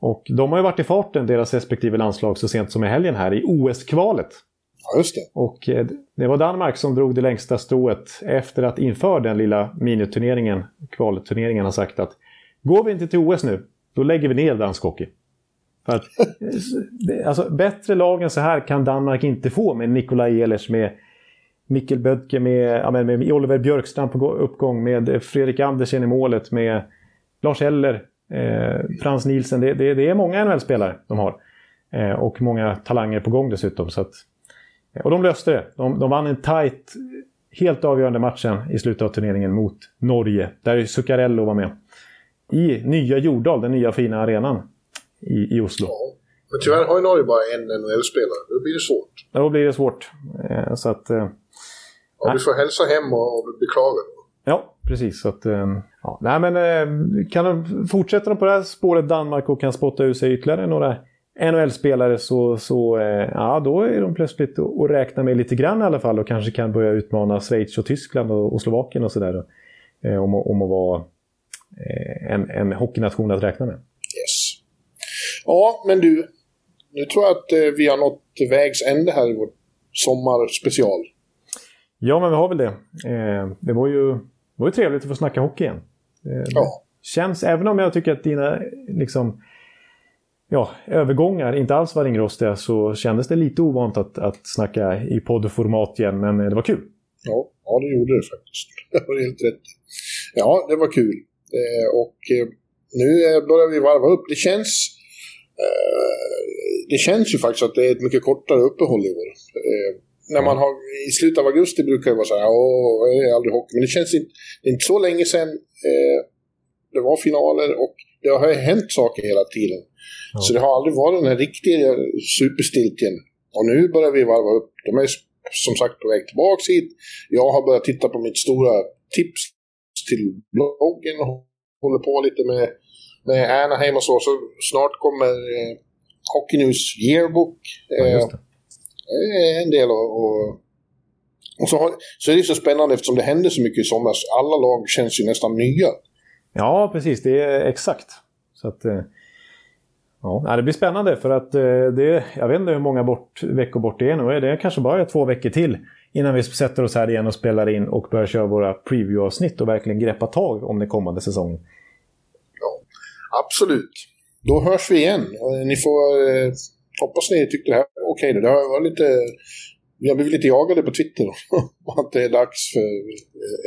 Och de har ju varit i farten, deras respektive landslag, så sent som i helgen här i OS-kvalet. Ja, just det. Och eh, det var Danmark som drog det längsta strået efter att inför den lilla miniturneringen, kvalturneringen, har sagt att går vi inte till OS nu, då lägger vi ner dansk hockey. För att, alltså, bättre lag än så här kan Danmark inte få med Nikolaj Ehlers, med Mikkel Bödke, med, ja, med Oliver Björkstrand på uppgång, med Fredrik Andersen i målet, med Lars Eller, eh, Frans Nielsen. Det, det, det är många NHL-spelare de har. Eh, och många talanger på gång dessutom. Så att, och de löste det. De, de vann en tight, helt avgörande matchen i slutet av turneringen mot Norge. Där Zuccarello var med. I nya Jordal, den nya fina arenan i, i Oslo. Ja. Men tyvärr har ju Norge bara en NHL-spelare. Då blir det svårt. Då blir det svårt. Eh, så att... Eh, ja, du får hälsa hem och, beklaga. Ja, precis. Så att, eh, ja. Nej, men kan de fortsätta på det här spåret Danmark och kan spotta ur sig ytterligare några NHL-spelare så, så ja, då är de plötsligt att räkna med lite grann i alla fall och kanske kan börja utmana Schweiz och Tyskland och, och Slovakien och sådär. Om, om att vara en, en hockeynation att räkna med. Ja, men du. Nu tror jag att eh, vi har nått vägs ände här i vår sommarspecial. Ja, men vi har väl det. Eh, det var ju, var ju trevligt att få snacka hockey igen. Eh, ja. känns, även om jag tycker att dina liksom, ja, övergångar inte alls var ringrostiga så kändes det lite ovant att, att snacka i poddformat igen, men det var kul. Ja, ja det gjorde det faktiskt. Det var helt rätt. Ja, det var kul. Eh, och eh, nu börjar vi varva upp. Det känns... Eh, det känns ju faktiskt att det är ett mycket kortare uppehåll i år. När man har, I slutet av augusti brukar det vara så här, åh, det är aldrig hockey. Men det känns inte, det inte så länge sedan eh, det var finaler och det har hänt saker hela tiden. Ja. Så det har aldrig varit den här riktiga superstiltjen. Och nu börjar vi varva upp. De är som sagt på väg tillbaka hit. Jag har börjat titta på mitt stora tips till bloggen och håller på lite med, med Anaheim och så. Så snart kommer eh, Hockey News Yearbook. Eh, ja, en del och, och, så, har, så är det så spännande eftersom det hände så mycket i somras. Alla lag känns ju nästan nya. Ja, precis. Det är exakt. Så att, eh, ja, det blir spännande för att eh, det, jag vet inte hur många bort, veckor bort det är nu. Det är kanske bara två veckor till innan vi sätter oss här igen och spelar in och börjar köra våra preview-avsnitt och verkligen greppa tag om den kommande säsongen. Ja, absolut. Då hörs vi igen. Ni får eh, hoppas ni tyckte det här var okej. Okay. Det har varit lite... Vi har blivit lite jagade på Twitter att det är dags för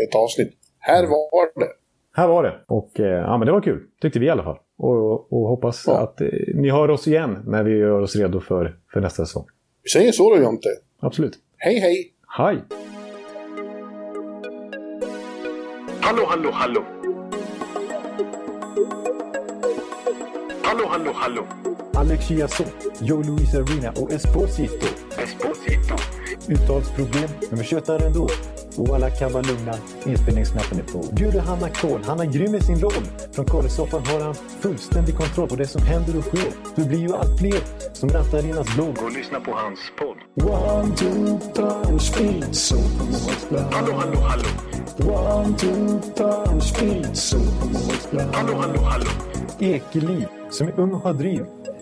ett avsnitt. Här var det. Här var det. Och eh, ja, men det var kul. Tyckte vi i alla fall. Och, och hoppas ja. att eh, ni hör oss igen när vi gör oss redo för, för nästa säsong. Vi säger så då Jonte. Absolut. Hej hej! Hej! Hallå, hallå, hallå! Hallå, hallå, hallå! Alex Chiazot, Joe Luis Arena och Esposito. Esposito. Uttalsproblem, men vi tjötar ändå. Och alla kan vara lugna, inspelningsknappen är på. Bjuder Hanna Kohl, han är grym i sin roll. Från Kållesoffan har han fullständig kontroll på det som händer och sker. Det blir ju allt fler som rattar in hans blogg. Och lyssna på hans podd. One, two, three, speed, so Hallå, hallå, hallå. One, two, three, speed, so Hallå, hallå, hallå. Ekeliv, som är ung och har driv.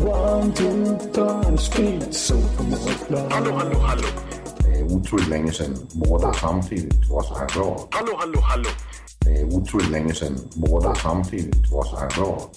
One, two, three, speed, so Hallå, hallå, hallå. Det är otroligt länge sedan båda samtidigt var så här bra. Hallå, hallå, hallå. Det är otroligt länge sedan båda samtidigt var så här bra.